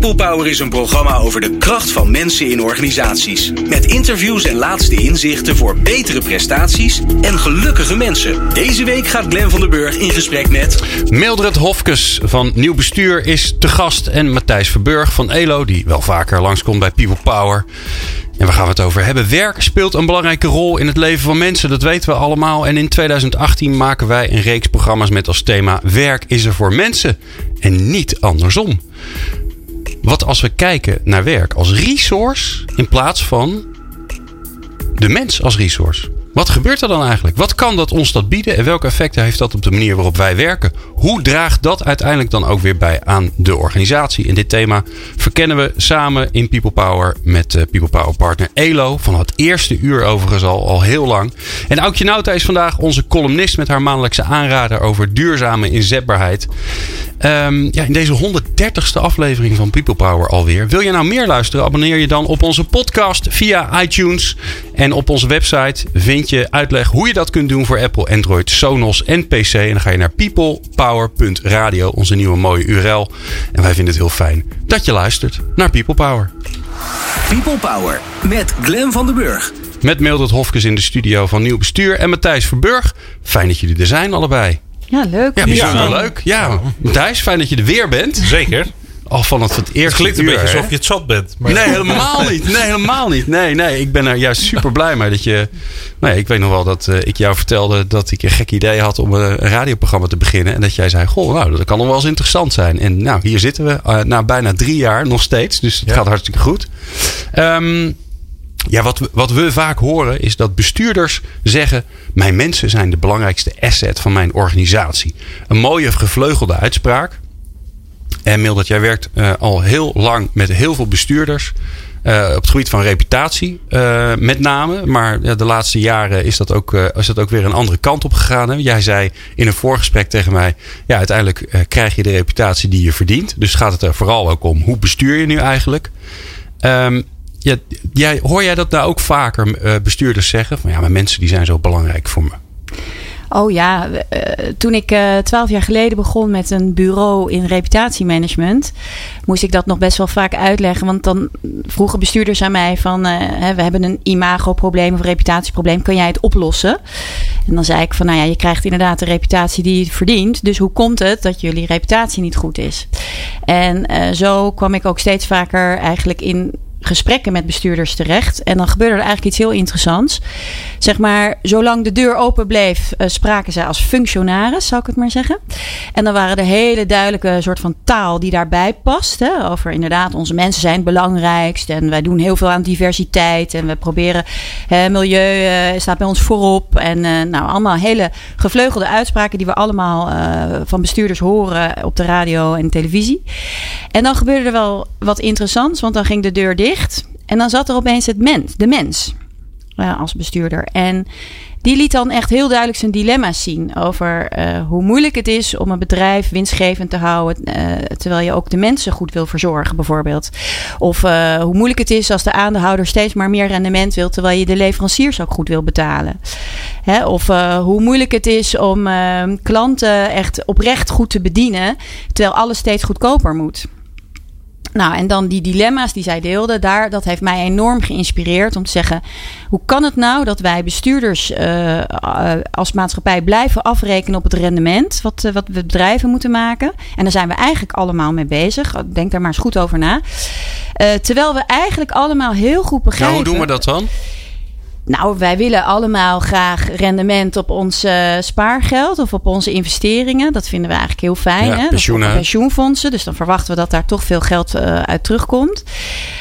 People Power is een programma over de kracht van mensen in organisaties. Met interviews en laatste inzichten voor betere prestaties en gelukkige mensen. Deze week gaat Glen van der Burg in gesprek met... Mildred Hofkes van Nieuw Bestuur is te gast. En Matthijs Verburg van ELO, die wel vaker langskomt bij People Power. En waar gaan we het over hebben? Werk speelt een belangrijke rol in het leven van mensen. Dat weten we allemaal. En in 2018 maken wij een reeks programma's met als thema: Werk is er voor mensen en niet andersom. Wat als we kijken naar werk als resource in plaats van de mens als resource? Wat gebeurt er dan eigenlijk? Wat kan dat ons dat bieden en welke effecten heeft dat op de manier waarop wij werken? Hoe draagt dat uiteindelijk dan ook weer bij aan de organisatie? En dit thema verkennen we samen in People Power met uh, People Power partner Elo. Van het eerste uur overigens al, al heel lang. En Aukje Nauta is vandaag onze columnist met haar maandelijkse aanrader over duurzame inzetbaarheid. Um, ja, in deze 130ste aflevering van People Power alweer. Wil je nou meer luisteren? Abonneer je dan op onze podcast via iTunes. En op onze website vind je uitleg hoe je dat kunt doen voor Apple, Android, Sonos en PC. En dan ga je naar peoplepower.radio, onze nieuwe mooie URL. En wij vinden het heel fijn dat je luistert naar People Power. People Power met Glen van den Burg. Met Mildred Hofkes in de studio van Nieuw Bestuur en Matthijs Verburg. Fijn dat jullie er zijn allebei. Ja, leuk. Ja, bijzonder leuk. Ja, Matthijs, fijn dat je er weer bent. Zeker. Al van het, het eerste Het klinkt een uur, beetje alsof je het zat bent. Maar Nee, helemaal niet. Nee, helemaal niet. Nee, nee. Ik ben er juist super blij mee dat je. Nou ja, ik weet nog wel dat eh, ik jou vertelde dat ik een gek idee had om een, een radioprogramma te beginnen. En dat jij zei: Goh, nou, dat kan nog wel eens interessant zijn. En nou, hier zitten we eh, na bijna drie jaar nog steeds. Dus het Ja. gaat hartstikke goed. Ehm, ja, wat we, wat we vaak horen is dat bestuurders zeggen: Mijn mensen zijn de belangrijkste asset van mijn organisatie. Een mooie gevleugelde uitspraak. En Mildred, jij werkt eh, al heel lang met heel veel bestuurders. eh, op het gebied van reputatie eh, met name. Maar de laatste jaren is dat, ook, is dat ook weer een andere kant op gegaan. Hè? Jij zei in een voorgesprek tegen mij... ja, uiteindelijk krijg je de reputatie die je verdient. Dus gaat het er vooral ook om hoe bestuur je nu eigenlijk. Ehm, jij, hoor jij dat nou ook vaker bestuurders zeggen? Van ja, maar mensen die zijn zo belangrijk voor me. Oh ja, eh, toen ik eh, twaalf jaar geleden begon met een bureau in reputatiemanagement, moest ik dat nog best wel vaak uitleggen. Want dan vroegen bestuurders aan mij van, eh, hè, we hebben een imagoprobleem of reputatieprobleem, kan jij het oplossen? En dan zei ik van, nou ja, je krijgt inderdaad de reputatie die je verdient. Dus hoe komt het dat jullie reputatie niet goed is? En zo kwam ik ook steeds vaker eigenlijk in gesprekken met bestuurders terecht. En dan gebeurde er eigenlijk iets heel interessants. Zeg maar, zolang de deur open bleef, eh, spraken zij als functionaris, zou ik het maar zeggen. En dan waren er hele duidelijke soort van taal die daarbij past. Hè, over inderdaad, onze mensen zijn het belangrijkst. En wij doen heel veel aan diversiteit. En we proberen, hè, milieu eh, staat bij ons voorop. En eh, nou, allemaal hele gevleugelde uitspraken die we allemaal van bestuurders horen op de radio en televisie. En dan gebeurde er wel wat interessants, want dan ging de deur dicht. En dan zat er opeens het mens, de mens eh, als bestuurder. En die liet dan echt heel duidelijk zijn dilemma's zien over eh, hoe moeilijk het is om een bedrijf winstgevend te houden, eh, terwijl je ook de mensen goed wil verzorgen, bijvoorbeeld. Of hoe moeilijk het is als de aandeelhouder steeds maar meer rendement wil, terwijl je de leveranciers ook goed wil betalen. Hè? Of hoe moeilijk het is om klanten echt oprecht goed te bedienen, terwijl alles steeds goedkoper moet. Nou, en dan die dilemma's die zij deelde, daar, dat heeft mij enorm geïnspireerd om te zeggen: hoe kan het nou dat wij bestuurders eh, eh, als maatschappij blijven afrekenen op het rendement wat, eh, wat we bedrijven moeten maken? En daar zijn we eigenlijk allemaal mee bezig. Denk daar maar eens goed over na. Terwijl we eigenlijk allemaal heel goed begrijpen. Nou, hoe doen we dat dan? Nou, wij willen allemaal graag rendement op ons eh, spaargeld of op onze investeringen. Dat vinden we eigenlijk heel fijn. Ja, hè? Pensioenen. pensioenfondsen. Dus dan verwachten we dat daar toch veel geld eh, uit terugkomt.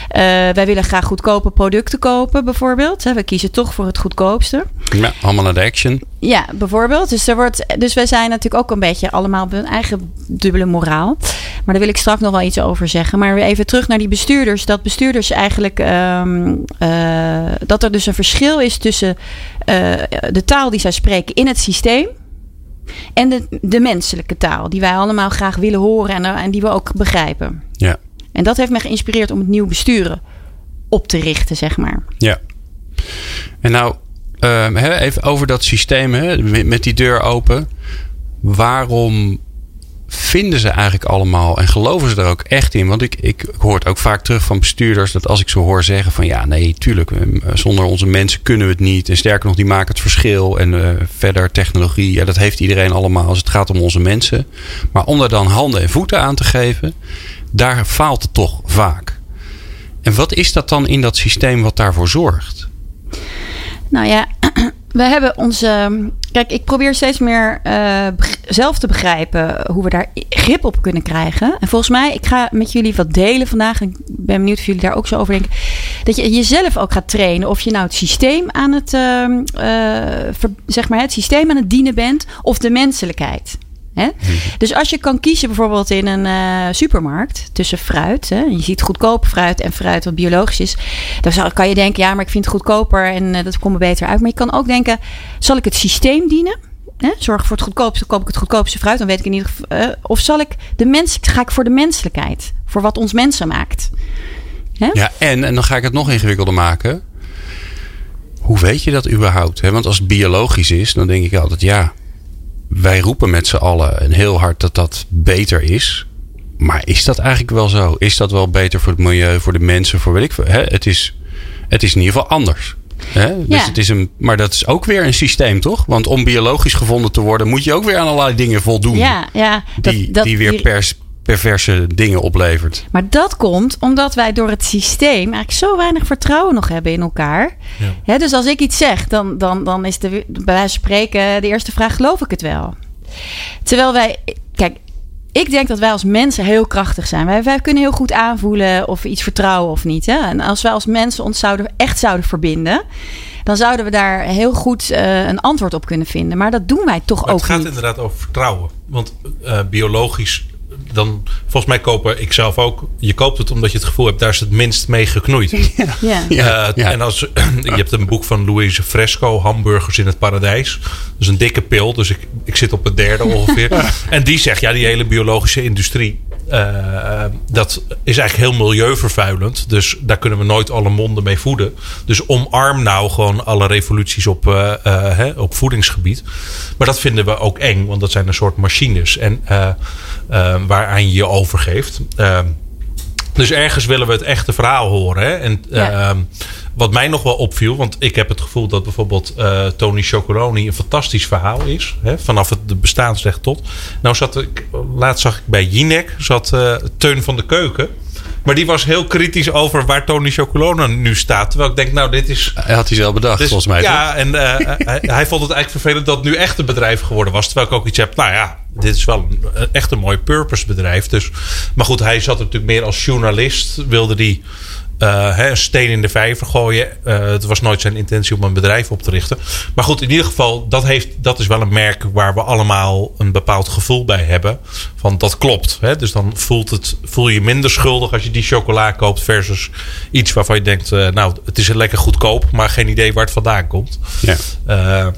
Eh, wij willen graag goedkope producten kopen, bijvoorbeeld. Hè, We kiezen toch voor het goedkoopste. Ja, allemaal naar de action. Ja, bijvoorbeeld. Dus, er wordt, dus wij zijn natuurlijk ook een beetje allemaal op hun eigen dubbele moraal. Maar daar wil ik straks nog wel iets over zeggen. Maar weer even terug naar die bestuurders. Dat bestuurders eigenlijk. ehm, eh, dat er dus een verschil is tussen eh, de taal die zij spreken in het systeem. En de, de menselijke taal. Die wij allemaal graag willen horen en, en die we ook begrijpen. Ja. En dat heeft me geïnspireerd om het nieuw besturen op te richten, zeg maar. Ja. En nou ehm, even over dat systeem, met, die deur open. Waarom vinden ze eigenlijk allemaal en geloven ze er ook echt in? Want ik, ik hoor het ook vaak terug van bestuurders dat als ik ze hoor zeggen van ja, nee, tuurlijk, eh, zonder onze mensen kunnen we het niet. En sterker nog, die maken het verschil. En uh, verder technologie, ja, dat heeft iedereen allemaal als het gaat om onze mensen. Maar om daar dan handen en voeten aan te geven, daar faalt het toch vaak. En wat is dat dan in dat systeem wat daarvoor zorgt? Nou ja, we hebben onze. Kijk, ik probeer steeds meer uh, zelf te begrijpen hoe we daar grip op kunnen krijgen. En volgens mij, ik ga met jullie wat delen vandaag. Ik ben benieuwd of jullie daar ook zo over denken. Dat je jezelf ook gaat trainen. Of je nou het systeem aan het, uh, uh, zeg maar, het systeem aan het dienen bent. Of de menselijkheid. Dus als je kan kiezen bijvoorbeeld in een uh, supermarkt tussen fruit. Hè? Je ziet goedkoop fruit en fruit wat biologisch is. Dan kan je denken, ja, maar ik vind het goedkoper en uh, dat komt er beter uit. Maar je kan ook denken, zal ik het systeem dienen? Hè? Zorg voor het goedkoopste, koop ik het goedkoopste fruit. Dan weet ik in ieder geval. Uh, of zal ik de mens, ga ik voor de menselijkheid? Voor wat ons mensen maakt. Hè? Ja, en, en dan ga ik het nog ingewikkelder maken. Hoe weet je dat überhaupt? Want als het biologisch is, dan denk ik altijd ja wij roepen met z'n allen en heel hard dat dat beter is. Maar is dat eigenlijk wel zo? Is dat wel beter voor het milieu, voor de mensen, voor weet ik veel? Hè? Het, is, het is in ieder geval anders. Hè? Dus ja. het is een, maar dat is ook weer een systeem, toch? Want om biologisch gevonden te worden, moet je ook weer aan allerlei dingen voldoen. Ja, ja. Dat, die, dat, die weer die... per perverse dingen oplevert. Maar dat komt omdat wij door het systeem eigenlijk zo weinig vertrouwen nog hebben in elkaar. Ja. dus als ik iets zeg, dan, dan, dan is de, bij wijze van spreken de eerste vraag: geloof ik het wel? Terwijl wij, kijk, ik denk dat wij als mensen heel krachtig zijn. Wij, wij kunnen heel goed aanvoelen of we iets vertrouwen of niet. Hè? En als wij als mensen ons zouden, echt zouden verbinden, dan zouden we daar heel goed uh, een antwoord op kunnen vinden. Maar dat doen wij toch maar ook niet. Het gaat niet. inderdaad over vertrouwen. Want uh, biologisch dan volgens mij kopen ik zelf ook. Je koopt het omdat je het gevoel hebt, daar is het minst mee geknoeid. Ja. ja. Uh, ja. En als je hebt een boek van Louise Fresco, Hamburgers in het Paradijs. Dat is een dikke pil, dus ik, ik zit op het derde ongeveer. en die zegt, ja, die hele biologische industrie. Uh, dat is eigenlijk heel milieuvervuilend. Dus daar kunnen we nooit alle monden mee voeden. Dus omarm nou gewoon alle revoluties op, uh, hè, op voedingsgebied. Maar dat vinden we ook eng, want dat zijn een soort machines. En waaraan je je overgeeft. Dus ergens willen we het echte verhaal horen. Hè? En ja. Wat mij nog wel opviel, want ik heb het gevoel dat bijvoorbeeld uh, Tony Chocoloni een fantastisch verhaal is. Hè? Vanaf het bestaansrecht tot. Nou zat ik, laatst zag ik bij Jinek, zat uh, Teun van de Keuken. Maar die was heel kritisch over waar Tony Chocolona nu staat. Terwijl ik denk, nou, dit is. Hij had hij zelf bedacht, dus, volgens mij. Ja, en uh, hij, hij, vond het eigenlijk vervelend dat het nu echt een bedrijf geworden was. Terwijl ik ook iets heb, nou ja, dit is wel een, echt een mooi purpose bedrijf. Dus, maar goed, hij zat natuurlijk meer als journalist. Wilde die uh, steen in de vijver gooien. Uh, het was nooit zijn intentie om een bedrijf op te richten. Maar goed, in ieder geval, dat, heeft, dat is wel een merk waar we allemaal een bepaald gevoel bij hebben. Van dat klopt. Hè? Dus dan voelt het, voel je minder schuldig als je die chocola koopt. Versus iets waarvan je denkt, uh, nou, het is lekker goedkoop, maar geen idee waar het vandaan komt. Ja.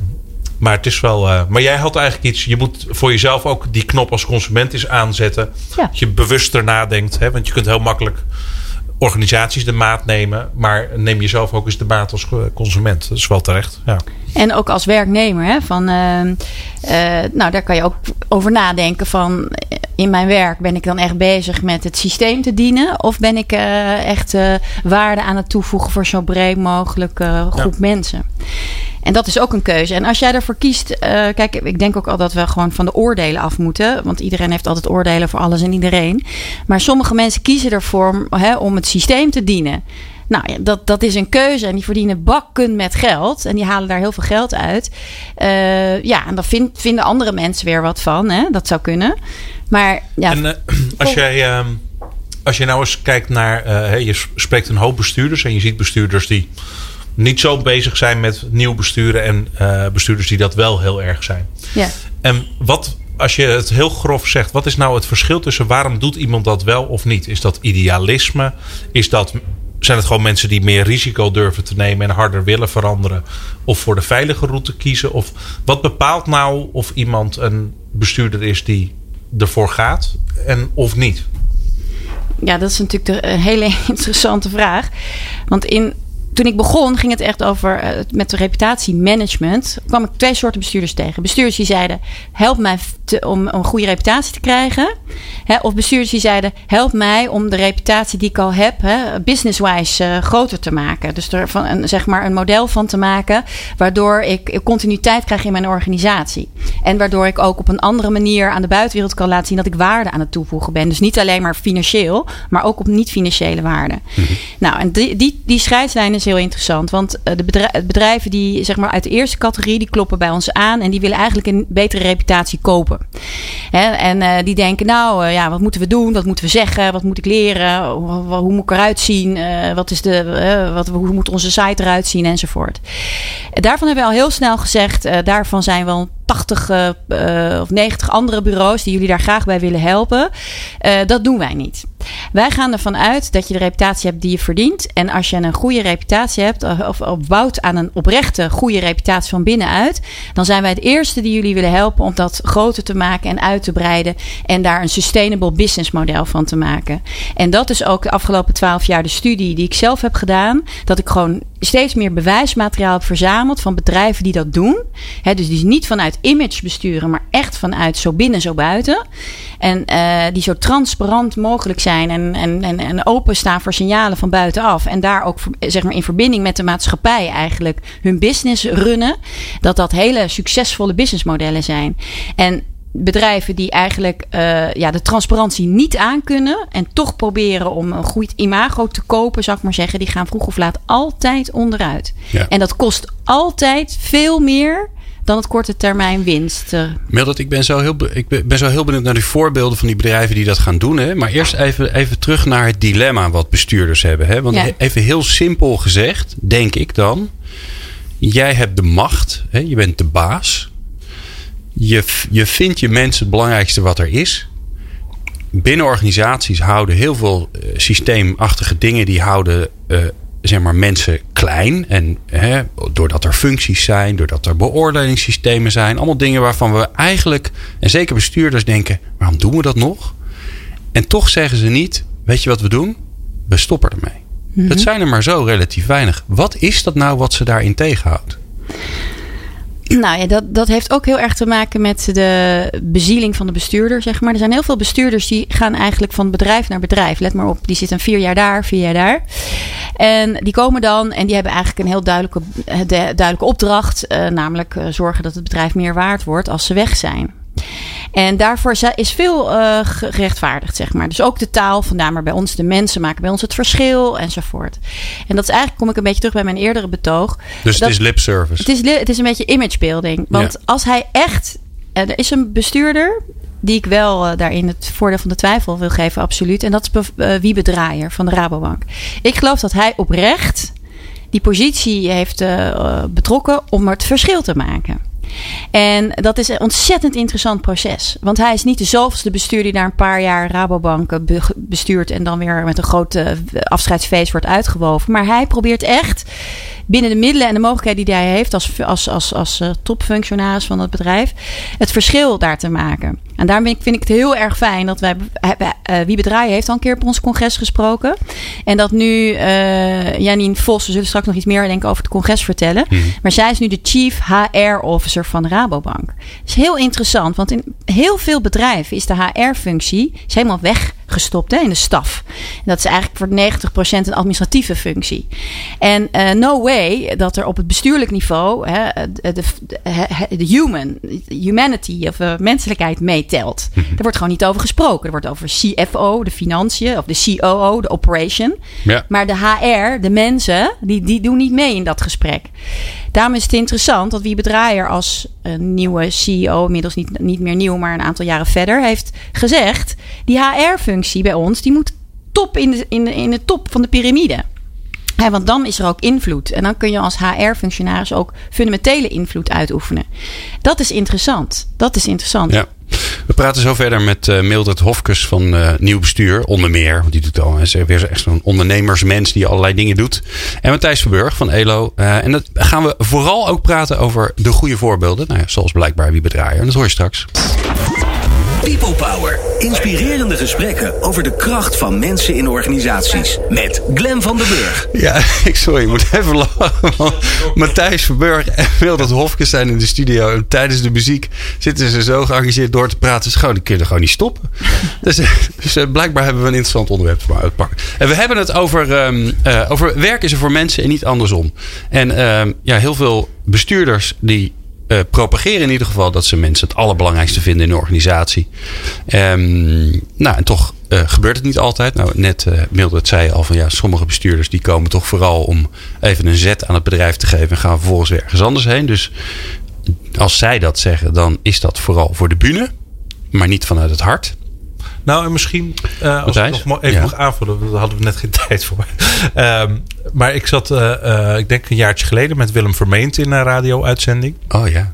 Maar het is wel. Uh, maar jij had eigenlijk iets. Je moet voor jezelf ook die knop als consument eens aanzetten. Ja. Dat je bewuster nadenkt. Hè? Want je kunt heel makkelijk organisaties de maat nemen. Maar neem jezelf ook eens de maat als consument. Dat is wel terecht. Ja. En ook als werknemer. Hè, van, uh, uh, nou, daar kan je ook over nadenken van... in mijn werk ben ik dan echt bezig met het systeem te dienen? Of ben ik uh, echt waarde aan het toevoegen voor zo breed mogelijk groep ja. mensen? En dat is ook een keuze. En als jij ervoor kiest, uh, kijk, ik denk ook al dat we gewoon van de oordelen af moeten. Want iedereen heeft altijd oordelen voor alles en iedereen. Maar sommige mensen kiezen ervoor hè, om het systeem te dienen. Nou ja, dat, dat is een keuze. En die verdienen bakken met geld. En die halen daar heel veel geld uit. Uh, ja, en daar vind, vinden andere mensen weer wat van. Hè? Dat zou kunnen. Maar ja. En uh, als jij. Uh, als je nou eens kijkt naar. Je spreekt een hoop bestuurders. En je ziet bestuurders die niet zo bezig zijn met nieuw besturen en uh, bestuurders die dat wel heel erg zijn. Ja. En wat, als je het heel grof zegt, wat is nou het verschil tussen waarom doet iemand dat wel of niet? Is dat idealisme? Is dat, zijn het gewoon mensen die meer risico durven te nemen en harder willen veranderen? Of voor de veilige route kiezen? Of wat bepaalt nou of iemand een bestuurder is die ervoor gaat en of niet? Ja, dat is natuurlijk een hele interessante vraag. Want in toen ik begon, ging het echt over uh, met reputatiemanagement. kwam ik twee soorten bestuurders tegen. Bestuurders die zeiden: help mij te, om, om, een goede reputatie te krijgen. Hè, of bestuurders die zeiden: help mij om de reputatie die ik al heb, business-wise uh, groter te maken. Dus er van een, zeg maar een model van te maken, waardoor ik continuïteit krijg in mijn organisatie. En waardoor ik ook op een andere manier aan de buitenwereld kan laten zien dat ik waarde aan het toevoegen ben. Dus niet alleen maar financieel, maar ook op niet-financiële waarde. Mm -hmm. Nou, en die, die, die scheidslijn is heel interessant. Want eh, de bedrijven die zeg maar uit de eerste categorie, die kloppen bij ons aan en die willen eigenlijk een betere reputatie kopen. Hè? En uh, die denken, nou uh, ja, wat moeten we doen? Wat moeten we zeggen? Wat moet ik leren? Hoe, moet ik eruit zien? wat is de, wat, hoe moet onze site eruit zien? Enzovoort. Daarvan hebben we al heel snel gezegd, daarvan zijn we al 80 uh, of 90 andere bureaus die jullie daar graag bij willen helpen. Uh, dat doen wij niet. Wij gaan ervan uit dat je de reputatie hebt die je verdient. En als je een goede reputatie hebt, of opbouwt aan een oprechte goede reputatie van binnenuit, dan zijn wij het eerste die jullie willen helpen om dat groter te maken en uit te breiden. En daar een sustainable business model van te maken. En dat is ook de afgelopen twaalf jaar de studie die ik zelf heb gedaan. Dat ik gewoon steeds meer bewijsmateriaal heb verzameld van bedrijven die dat doen. Dus die niet vanuit image besturen, maar echt vanuit zo binnen, zo buiten. En uh, die zo transparant mogelijk zijn en, en, en, en openstaan voor signalen van buitenaf. En daar ook zeg maar, in verbinding met de maatschappij eigenlijk hun business runnen. Dat dat hele succesvolle businessmodellen zijn. En bedrijven die eigenlijk uh, ja, de transparantie niet aankunnen en toch proberen om een goed imago te kopen, zou ik maar zeggen, die gaan vroeg of laat altijd onderuit. Ja. En dat kost altijd veel meer dan het korte termijn winst. Mildred, ik ben zo heel, ik ben zo heel benieuwd naar die voorbeelden van die bedrijven die dat gaan doen. Hè? Maar eerst even, even terug naar het dilemma wat bestuurders hebben. Hè? Want ja. even heel simpel gezegd, denk ik dan. Jij hebt de macht, hè? je bent de baas. Je, je vindt je mensen het belangrijkste wat er is. Binnen organisaties houden heel veel systeemachtige dingen, die houden uh, zeg maar, mensen klein. En hè, doordat er functies zijn, doordat er beoordelingssystemen zijn. Allemaal dingen waarvan we eigenlijk, en zeker bestuurders, denken: waarom doen we dat nog? En toch zeggen ze niet: weet je wat we doen? We stoppen ermee. Mm Dat zijn er maar zo relatief weinig. Wat is dat nou wat ze daarin tegenhoudt? Nou ja, dat, dat heeft ook heel erg te maken met de bezieling van de bestuurder, zeg maar. Er zijn heel veel bestuurders die gaan eigenlijk van bedrijf naar bedrijf. Let maar op, die zitten vier jaar daar, vier jaar daar. En die komen dan en die hebben eigenlijk een heel duidelijke, duidelijke opdracht. Uh, namelijk uh, zorgen dat het bedrijf meer waard wordt als ze weg zijn. En daarvoor is veel uh, gerechtvaardigd, zeg maar. Dus ook de taal, vandaar maar bij ons de mensen maken bij ons het verschil enzovoort. En dat is eigenlijk, kom ik een beetje terug bij mijn eerdere betoog. Dus het is lip service. Het is, het is een beetje imagebuilding. Want ja. als hij echt, uh, er is een bestuurder die ik wel uh, daarin het voordeel van de twijfel wil geven, absoluut. En dat is uh, Wiebe Draaier van de Rabobank. Ik geloof dat hij oprecht die positie heeft betrokken om het verschil te maken. En dat is een ontzettend interessant proces. Want hij is niet de zoveelste bestuurder die daar een paar jaar Rabobank bestuurt en dan weer met een grote afscheidsfeest wordt uitgewoven. Maar hij probeert echt binnen de middelen en de mogelijkheden die hij heeft als, als, als, als uh, topfunctionaris van het bedrijf, het verschil daar te maken. En daarom vind ik, het heel erg fijn dat wij. Uh, Wie Bedraaien heeft al een keer op ons congres gesproken. En dat nu uh, Janine Vos, we zullen straks nog iets meer denk ik, over het congres vertellen. Mm -hmm. Maar zij is nu de Chief HR Officer van Rabobank. Dat is heel interessant, want in heel veel bedrijven is de HR-functie helemaal weggestopt hè, in de staf. En dat is eigenlijk voor 90% een administratieve functie. En uh, no way dat er op het bestuurlijk niveau hè, de, de, de, human, humanity of uh, menselijkheid Mm -hmm. Er wordt gewoon niet over gesproken. Er wordt over CFO, de financiën, of de COO, de operation. Ja. Maar de HR, de mensen, die, die doen niet mee in dat gesprek. Daarom is het interessant dat Wie Bedraaier als een nieuwe CEO, inmiddels niet, niet meer nieuw, maar een aantal jaren verder, heeft gezegd: die HR-functie bij ons, die moet top in de, in de, in de top van de piramide. Want dan is er ook invloed. En dan kun je als HR-functionaris ook fundamentele invloed uitoefenen. Dat is interessant. Dat is interessant. Ja. We praten zo verder met uh, Mildred Hofkes van uh, Nieuw Bestuur, onder meer. Want die doet al, is weer echt zo'n ondernemersmens die allerlei dingen doet. En Matthijs Verburg van ELO. En dat gaan we vooral ook praten over de goede voorbeelden. Nou ja, zoals blijkbaar wie bedraaier. En dat hoor je straks. People Power. Inspirerende gesprekken over de kracht van mensen in organisaties. Met Glen van der Burg. Ja, ik sorry, ik moet even lachen. Want Matthijs Verburg en Wildert Hofkes zijn in de studio. En tijdens de muziek zitten ze zo geëngageerd door te praten. Ze die kunnen gewoon niet stoppen. Dus, dus eh, blijkbaar hebben we een interessant onderwerp voor uitpakken. En we hebben het over, ehm, eh, over werk is er voor mensen en niet andersom. En ehm, ja, heel veel bestuurders die eh, propageren in ieder geval dat ze mensen het allerbelangrijkste vinden in de organisatie. Ehm, nou, en toch eh, gebeurt het niet altijd. Nou, net uh, Mildred zei al van ja, sommige bestuurders die komen toch vooral om even een zet aan het bedrijf te geven en gaan vervolgens weer ergens anders heen. Dus als zij dat zeggen, dan is dat vooral voor de bühne, maar niet vanuit het hart. Nou, en misschien uh, als ik nog even ja. mag aanvullen, daar hadden we net geen tijd voor. Um, maar ik zat, uh, uh, ik denk een jaartje geleden met Willem Vermeend in een radio-uitzending. Oh ja.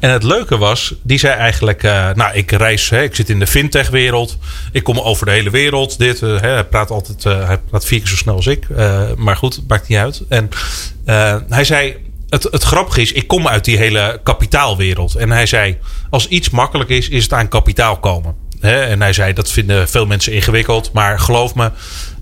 En het leuke was, die zei eigenlijk: uh, Nou, ik reis, hè, ik zit in de fintech-wereld. Ik kom over de hele wereld. Dit, uh, hij praat altijd, uh, hij praat vier keer zo snel als ik. maar goed, maakt niet uit. En hij zei: het, het grappige is, ik kom uit die hele kapitaalwereld. En hij zei: Als iets makkelijk is, is het aan kapitaal komen. Hè? En hij zei: Dat vinden veel mensen ingewikkeld. Maar geloof me,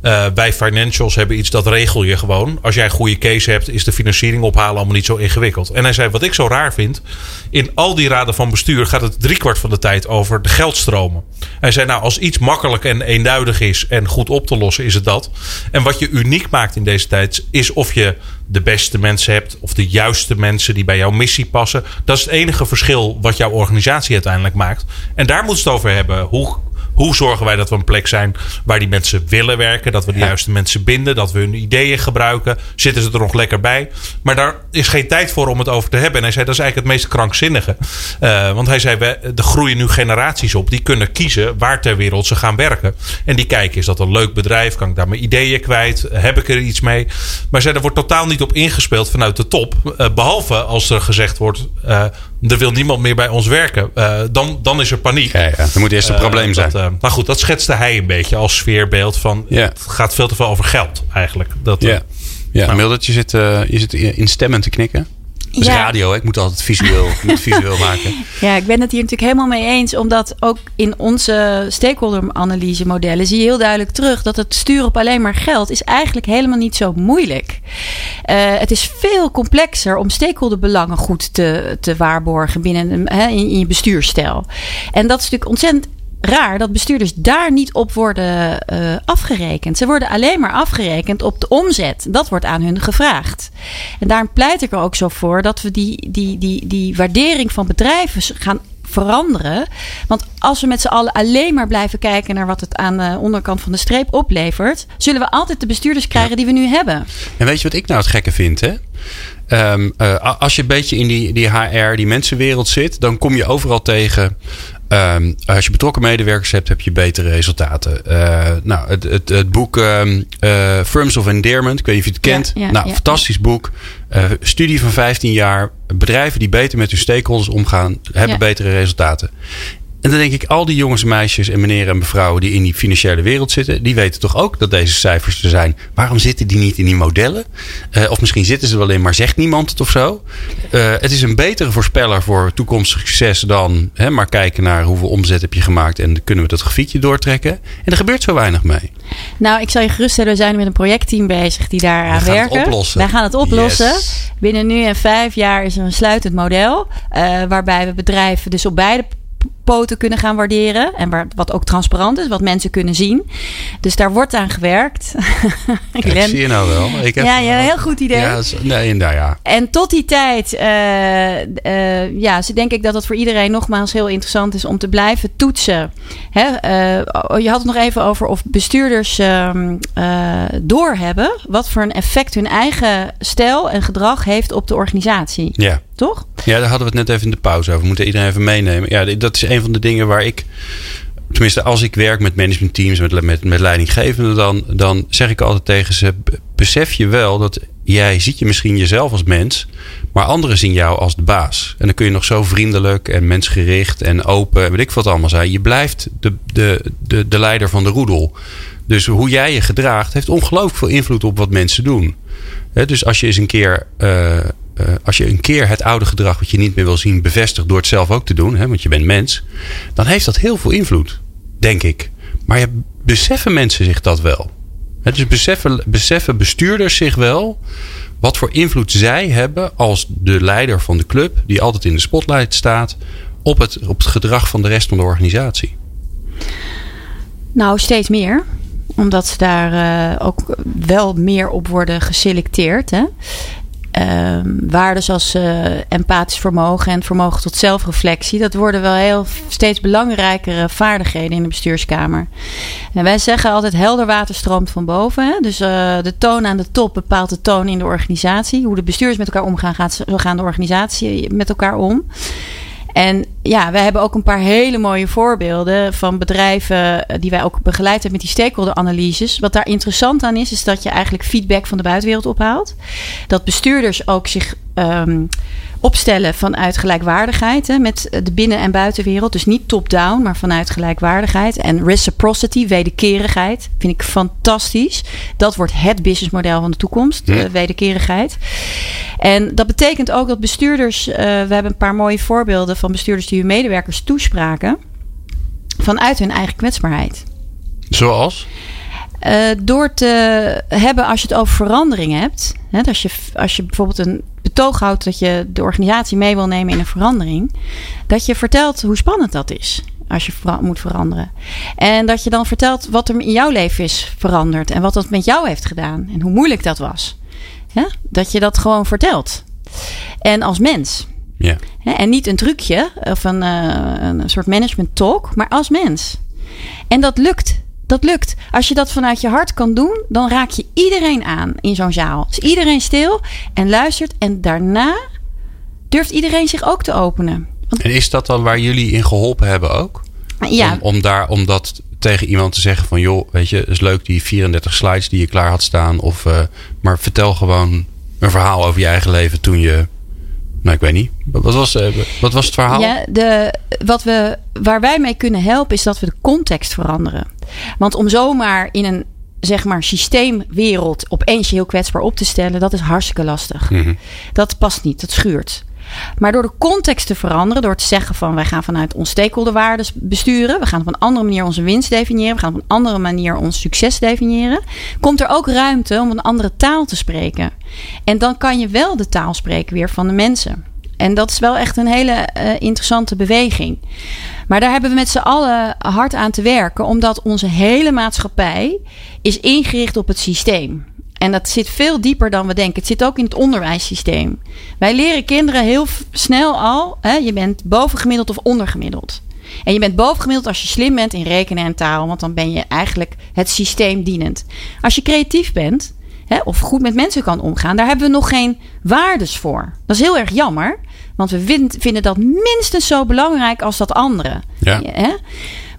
uh, wij financials hebben iets dat regel je gewoon. Als jij een goede case hebt, is de financiering ophalen allemaal niet zo ingewikkeld. En hij zei: Wat ik zo raar vind, in al die raden van bestuur gaat het driekwart van de tijd over de geldstromen. Hij zei: Nou, als iets makkelijk en eenduidig is en goed op te lossen, is het dat. En wat je uniek maakt in deze tijd, is of je de beste mensen hebt of de juiste mensen die bij jouw missie passen. Dat is het enige verschil wat jouw organisatie uiteindelijk maakt. En daar moet het over hebben. Hoe hoe zorgen wij dat we een plek zijn waar die mensen willen werken? Dat we de juiste mensen binden, dat we hun ideeën gebruiken. Zitten ze er nog lekker bij? Maar daar is geen tijd voor om het over te hebben. En hij zei dat is eigenlijk het meest krankzinnige. Uh, want hij zei, we, er groeien nu generaties op die kunnen kiezen waar ter wereld ze gaan werken. En die kijken, is dat een leuk bedrijf? Kan ik daar mijn ideeën kwijt? Heb ik er iets mee? Maar zei, er wordt totaal niet op ingespeeld vanuit de top. Uh, behalve als er gezegd wordt, uh, er wil niemand meer bij ons werken. dan, dan is er paniek. Ja, ja. Er moet eerst een probleem zijn. Dat, uh, maar goed, dat schetste hij een beetje als sfeerbeeld van Ja. het gaat veel te veel over geld eigenlijk. Dat, Ja, ja. Nou. Mildred, je zit, je zit in stemmen te knikken. Is Ja. radio, hè? ik moet altijd visueel, ik moet visueel maken. Ja, ik ben het hier natuurlijk helemaal mee eens. Omdat ook in onze stakeholder-analyse modellen zie je heel duidelijk terug dat het sturen op alleen maar geld is eigenlijk helemaal niet zo moeilijk. Uh, het is veel complexer om stakeholderbelangen goed te, te waarborgen binnen een- hè, in, in je bestuurstijl. En dat is natuurlijk ontzettend raar dat bestuurders daar niet op worden eh, afgerekend. Ze worden alleen maar afgerekend op de omzet. Dat wordt aan hun gevraagd. En daarom pleit ik er ook zo voor dat we die, die, die, die waardering van bedrijven gaan veranderen. Want als we met z'n allen alleen maar blijven kijken naar wat het aan de onderkant van de streep oplevert, zullen we altijd de bestuurders krijgen die we nu hebben. En weet je wat ik nou het gekke vind, hè? Ehm, eh, als je een beetje in die, die HR, die mensenwereld zit, dan kom je overal tegen. Ehm, als je betrokken medewerkers hebt, heb je betere resultaten. Eh, nou, het, het, het boek ehm, eh, Firms of Endearment, ik weet niet of je het kent. Ja, ja, nou, ja. fantastisch boek. Eh, studie van 15 jaar. Bedrijven die beter met hun stakeholders omgaan, hebben betere resultaten. En dan denk ik, al die jongens en meisjes en meneer en mevrouwen die in die financiële wereld zitten, die weten toch ook dat deze cijfers er zijn. Waarom zitten die niet in die modellen? Eh, of misschien zitten ze wel in, maar zegt niemand het of zo. Eh, het is een betere voorspeller voor toekomstig succes dan hè, maar kijken naar hoeveel omzet heb je gemaakt en kunnen we dat grafiekje doortrekken. En er gebeurt zo weinig mee. Nou, ik zal je geruststellen, we zijn met een projectteam bezig die daar aan werken. oplossen. Wij gaan het oplossen. Yes. Binnen nu en vijf jaar is er een sluitend model. eh, waarbij we bedrijven dus op beide poten kunnen gaan waarderen. En waar, wat ook transparant is, wat mensen kunnen zien. Dus daar wordt aan gewerkt. Ik zie je nou wel. Ik heb, Ja, ja, heel goed idee. Ja, nee, nou ja. En tot die tijd, eh, eh, ja, ze denk ik dat het voor iedereen nogmaals heel interessant is om te blijven toetsen. Hè, eh, je had het nog even over of bestuurders ehm, eh, doorhebben wat voor een effect hun eigen stijl en gedrag heeft op de organisatie. Ja. Toch? Ja, daar hadden we het net even in de pauze over. We moeten iedereen even meenemen. Ja, dat is een van de dingen waar ik. Tenminste, als ik werk met managementteams, met, met, met leidinggevenden, dan, dan zeg ik altijd tegen ze: "B- besef je wel dat jij ziet je misschien jezelf als mens, maar anderen zien jou als de baas. En dan kun je nog zo vriendelijk en mensgericht en open, en weet ik wat allemaal zijn. Je blijft de, de, de, de leider van de roedel. Dus hoe jij je gedraagt, heeft ongelooflijk veel invloed op wat mensen doen. Dus als je eens een keer eh, eh, als je een keer het oude gedrag wat je niet meer wil zien bevestigt door het zelf ook te doen, hè, want je bent mens, dan heeft dat heel veel invloed, denk ik. Maar ja, beseffen mensen zich dat wel? Hè, dus beseffen, beseffen bestuurders zich wel wat voor invloed zij hebben als de leider van de club, die altijd in de spotlight staat, op het, op het gedrag van de rest van de organisatie? Nou, steeds meer omdat ze daar uh, ook wel meer op worden geselecteerd. Hè? Uh, waarden zoals uh, empathisch vermogen en vermogen tot zelfreflectie. Dat worden wel heel steeds belangrijkere vaardigheden in de bestuurskamer. En wij zeggen altijd helder water stroomt van boven. Hè? Dus uh, de toon aan de top bepaalt de toon in de organisatie. Hoe de bestuurders met elkaar omgaan, gaat, zo gaan de organisatie met elkaar om. En ja, we hebben ook een paar hele mooie voorbeelden van bedrijven die wij ook begeleid hebben met die stakeholder-analyses. Wat daar interessant aan is, is dat je eigenlijk feedback van de buitenwereld ophaalt. Dat bestuurders ook zich um, opstellen vanuit gelijkwaardigheid hè, met de binnen- en buitenwereld. Dus niet top-down, maar vanuit gelijkwaardigheid. En reciprocity, wederkerigheid, vind ik fantastisch. Dat wordt het businessmodel van de toekomst, ja. wederkerigheid. En dat betekent ook dat bestuurders, uh, we hebben een paar mooie voorbeelden van bestuurders die hun medewerkers toespraken vanuit hun eigen kwetsbaarheid. Zoals? Uh, door te hebben, als je het over verandering hebt. Hè, als, je, als je bijvoorbeeld een betoog houdt dat je de organisatie mee wil nemen in een verandering. Dat je vertelt hoe spannend dat is. Als je moet veranderen. En dat je dan vertelt wat er in jouw leven is veranderd. En wat dat met jou heeft gedaan. En hoe moeilijk dat was. Ja? Dat je dat gewoon vertelt. En als mens. Ja. En niet een trucje of een, uh, een soort management talk, maar als mens. En dat lukt dat lukt. Als je dat vanuit je hart kan doen, dan raak je iedereen aan in zo'n zaal. Dus iedereen stil en luistert. En daarna durft iedereen zich ook te openen. Want en is dat dan waar jullie in geholpen hebben ook? Ja. Om, om, daar, om dat tegen iemand te zeggen van... joh, weet je, is leuk die 34 slides die je klaar had staan. Of, uh, maar vertel gewoon een verhaal over je eigen leven toen je nou, ik weet niet. Wat was, uh, wat was het verhaal? Ja, de, wat we, waar wij mee kunnen helpen is dat we de context veranderen. Want om zomaar in een zeg maar systeemwereld opeens je heel kwetsbaar op te stellen, dat is hartstikke lastig. Mm -hmm. Dat past niet, dat schuurt. Maar door de context te veranderen, door te zeggen van wij gaan vanuit ons stakeholderwaardes besturen, we gaan op een andere manier onze winst definiëren, we gaan op een andere manier ons succes definiëren, komt er ook ruimte om een andere taal te spreken. En dan kan je wel de taal spreken weer van de mensen. En dat is wel echt een hele uh, interessante beweging. Maar daar hebben we met z'n allen hard aan te werken, omdat onze hele maatschappij is ingericht op het systeem. En dat zit veel dieper dan we denken. Het zit ook in het onderwijssysteem. Wij leren kinderen heel snel al: hè, je bent bovengemiddeld of ondergemiddeld. En je bent bovengemiddeld als je slim bent in rekenen en taal, want dan ben je eigenlijk het systeem dienend. Als je creatief bent hè, of goed met mensen kan omgaan, daar hebben we nog geen waardes voor. Dat is heel erg jammer, want we vinden dat minstens zo belangrijk als dat andere. Ja. Hè?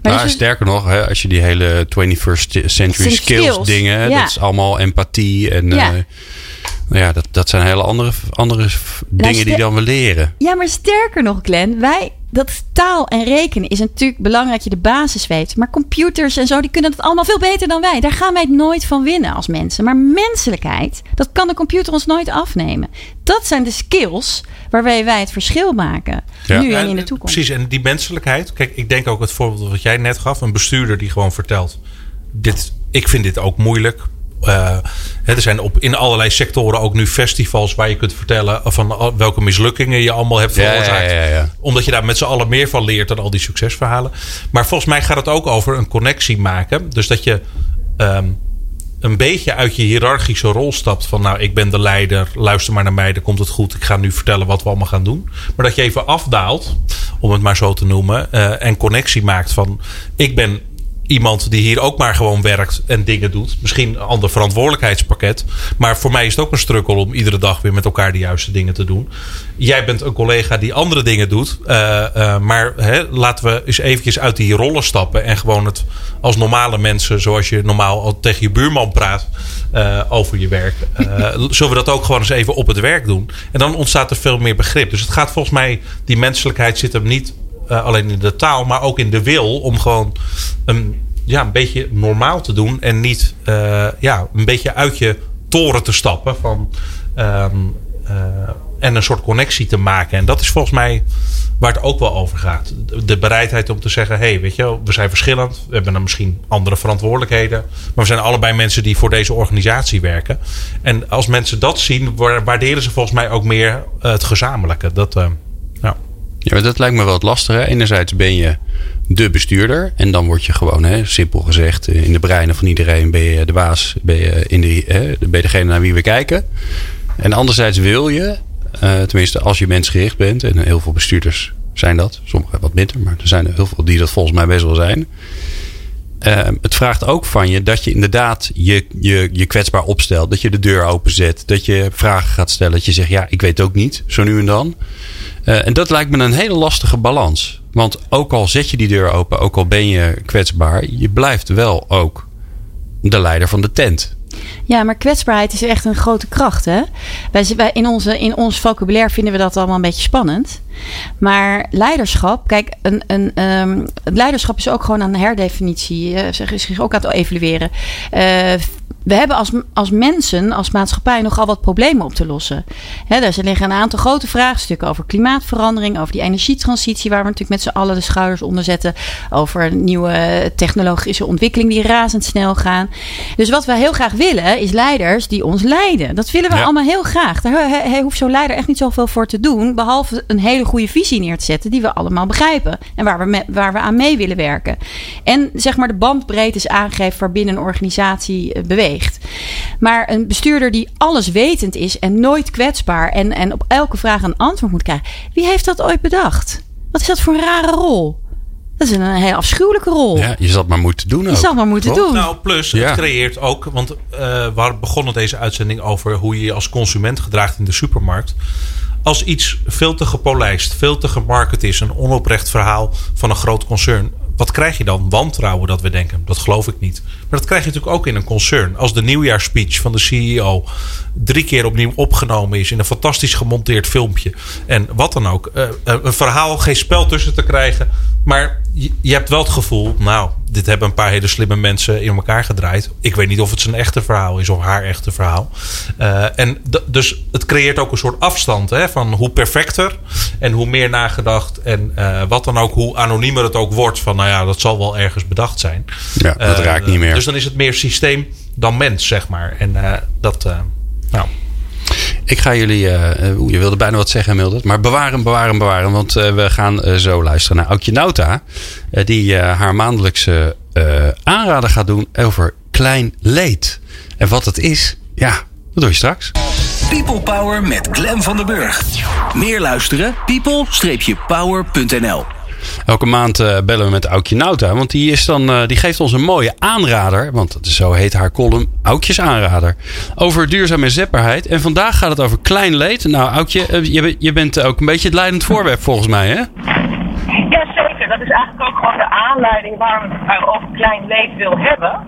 Maar nou, dus sterker nog, hè, als je die hele 21st century skills, skills, dingen, ja. dat is allemaal empathie en Ja. uh, nou ja, dat, dat zijn hele andere, andere dingen die dan we leren. Ja, maar sterker nog, Glenn, wij, dat taal en rekenen is natuurlijk belangrijk dat je de basis weet. Maar computers en zo, die kunnen het allemaal veel beter dan wij. Daar gaan wij het nooit van winnen als mensen. Maar menselijkheid, dat kan de computer ons nooit afnemen. Dat zijn de skills waarbij wij het verschil maken. Ja. Nu en in de toekomst. Precies, en die menselijkheid. Kijk, ik denk ook het voorbeeld wat jij net gaf. Een bestuurder die gewoon vertelt. Dit, ik vind dit ook moeilijk. Uh, er zijn op, in allerlei sectoren ook nu festivals waar je kunt vertellen van welke mislukkingen je allemaal hebt veroorzaakt. Ja, ja, ja, Omdat je daar met z'n allen meer van leert dan al die succesverhalen. Maar volgens mij gaat het ook over een connectie maken. Dus dat je um, een beetje uit je hiërarchische rol stapt. Van nou, ik ben de leider, luister maar naar mij, dan komt het goed. Ik ga nu vertellen wat we allemaal gaan doen. Maar dat je even afdaalt, om het maar zo te noemen. Uh, en connectie maakt van ik ben iemand die hier ook maar gewoon werkt en dingen doet. Misschien een ander verantwoordelijkheidspakket. Maar voor mij is het ook een strukkel om iedere dag weer met elkaar de juiste dingen te doen. Jij bent een collega die andere dingen doet. Uh, uh, maar hè, laten we eens eventjes uit die rollen stappen. En gewoon het als normale mensen, zoals je normaal al tegen je buurman praat uh, over je werk. zullen we dat ook gewoon eens even op het werk doen. En dan ontstaat er veel meer begrip. Dus het gaat volgens mij, die menselijkheid zit hem niet uh, alleen in de taal, maar ook in de wil om gewoon een, ja, een beetje normaal te doen en niet uh, ja, een beetje uit je toren te stappen van um, uh, en een soort connectie te maken. En dat is volgens mij waar het ook wel over gaat. De bereidheid om te zeggen: hé, hey, weet je, we zijn verschillend. We hebben dan misschien andere verantwoordelijkheden. Maar we zijn allebei mensen die voor deze organisatie werken. En als mensen dat zien, waarderen ze volgens mij ook meer het gezamenlijke. Dat, ja. Maar dat lijkt me wel het lastige. Enerzijds ben je de bestuurder. En dan word je gewoon, hè, simpel gezegd, in de breinen van iedereen ben je de baas. Ben je, in de, hè, ben je degene naar wie we kijken. En anderzijds wil je, uh, tenminste als je mensgericht bent. En heel veel bestuurders zijn dat. Sommigen wat minder, maar er zijn er heel veel die dat volgens mij best wel zijn. Uh, het vraagt ook van je dat je inderdaad je, je, je kwetsbaar opstelt. Dat je de deur openzet. Dat je vragen gaat stellen. Dat je zegt, ja, ik weet ook niet. Zo nu en dan. Uh, en dat lijkt me een hele lastige balans. Want ook al zet je die deur open, ook al ben je kwetsbaar, je blijft wel ook de leider van de tent. Ja, maar kwetsbaarheid is echt een grote kracht. Hè? Wij, in, onze, in ons vocabulaire vinden we dat allemaal een beetje spannend. Maar leiderschap, kijk, een, een, um, leiderschap is ook gewoon aan de herdefinitie. Uh, is zich ook aan het evalueren. Uh, we hebben als, als mensen, als maatschappij, nogal wat problemen op te lossen. He, er liggen een aantal grote vraagstukken over klimaatverandering, over die energietransitie, waar we natuurlijk met z'n allen de schouders onder zetten, over nieuwe technologische ontwikkelingen die razendsnel gaan. Dus wat we heel graag willen, is leiders die ons leiden. Dat willen we allemaal heel graag. Daar hoeft zo'n leider echt niet zoveel voor te doen, behalve een hele goede visie neer te zetten die we allemaal begrijpen en waar we, waar we aan mee willen werken. En zeg maar de bandbreedte is aangegeven waarbinnen een organisatie eh, beweegt. Maar een bestuurder die alles wetend is en nooit kwetsbaar en, en op elke vraag een antwoord moet krijgen. Wie heeft dat ooit bedacht? Wat is dat voor een rare rol? Dat is een, heel afschuwelijke rol. Ja, je zal het maar moeten doen. Je zal het maar moeten doen. Nou, plus het creëert ook, want uh, we begonnen deze uitzending over hoe je je als consument gedraagt in de supermarkt. Als iets veel te gepolijst, veel te gemarket is, een onoprecht verhaal van een groot concern, wat krijg je dan? Wantrouwen dat we denken. Dat geloof ik niet. Maar dat krijg je natuurlijk ook in een concern. Als de nieuwjaarspeech van de CEO drie keer opnieuw opgenomen is in een fantastisch gemonteerd filmpje. En wat dan ook. Uh, een verhaal, geen spel tussen te krijgen. Maar je, hebt wel het gevoel, nou, dit hebben een paar hele slimme mensen in elkaar gedraaid. Ik weet niet of het zijn echte verhaal is of haar echte verhaal. Uh, en dus het creëert ook een soort afstand hè, van hoe perfecter en hoe meer nagedacht. En uh, wat dan ook, hoe anoniemer het ook wordt. Van nou ja, dat zal wel ergens bedacht zijn. Ja, dat raakt niet meer. Dus dan is het meer systeem dan mens, zeg maar. En dat, nou. Ik ga jullie, uh, je wilde bijna wat zeggen, Mildred, maar bewaren, bewaren, bewaren. Want uh, we gaan zo luisteren naar Aukje Nauta, die haar maandelijkse aanrader gaat doen over klein leed. En wat het is, ja, dat doe je straks. People Power met Glen van der Burg. Meer luisteren? people-power.nl Elke maand uh, bellen we met Aukje Nauta. Want die, is dan, uh, die geeft ons een mooie aanrader. Want zo heet haar column Aukjes aanrader. Over duurzame zetbaarheid. En vandaag gaat het over klein leed. Nou Aukje, uh, je, je bent ook een beetje het leidend voorwerp volgens mij hè? Ja zeker. Dat is eigenlijk ook gewoon de aanleiding waarom ik het over klein leed wil hebben.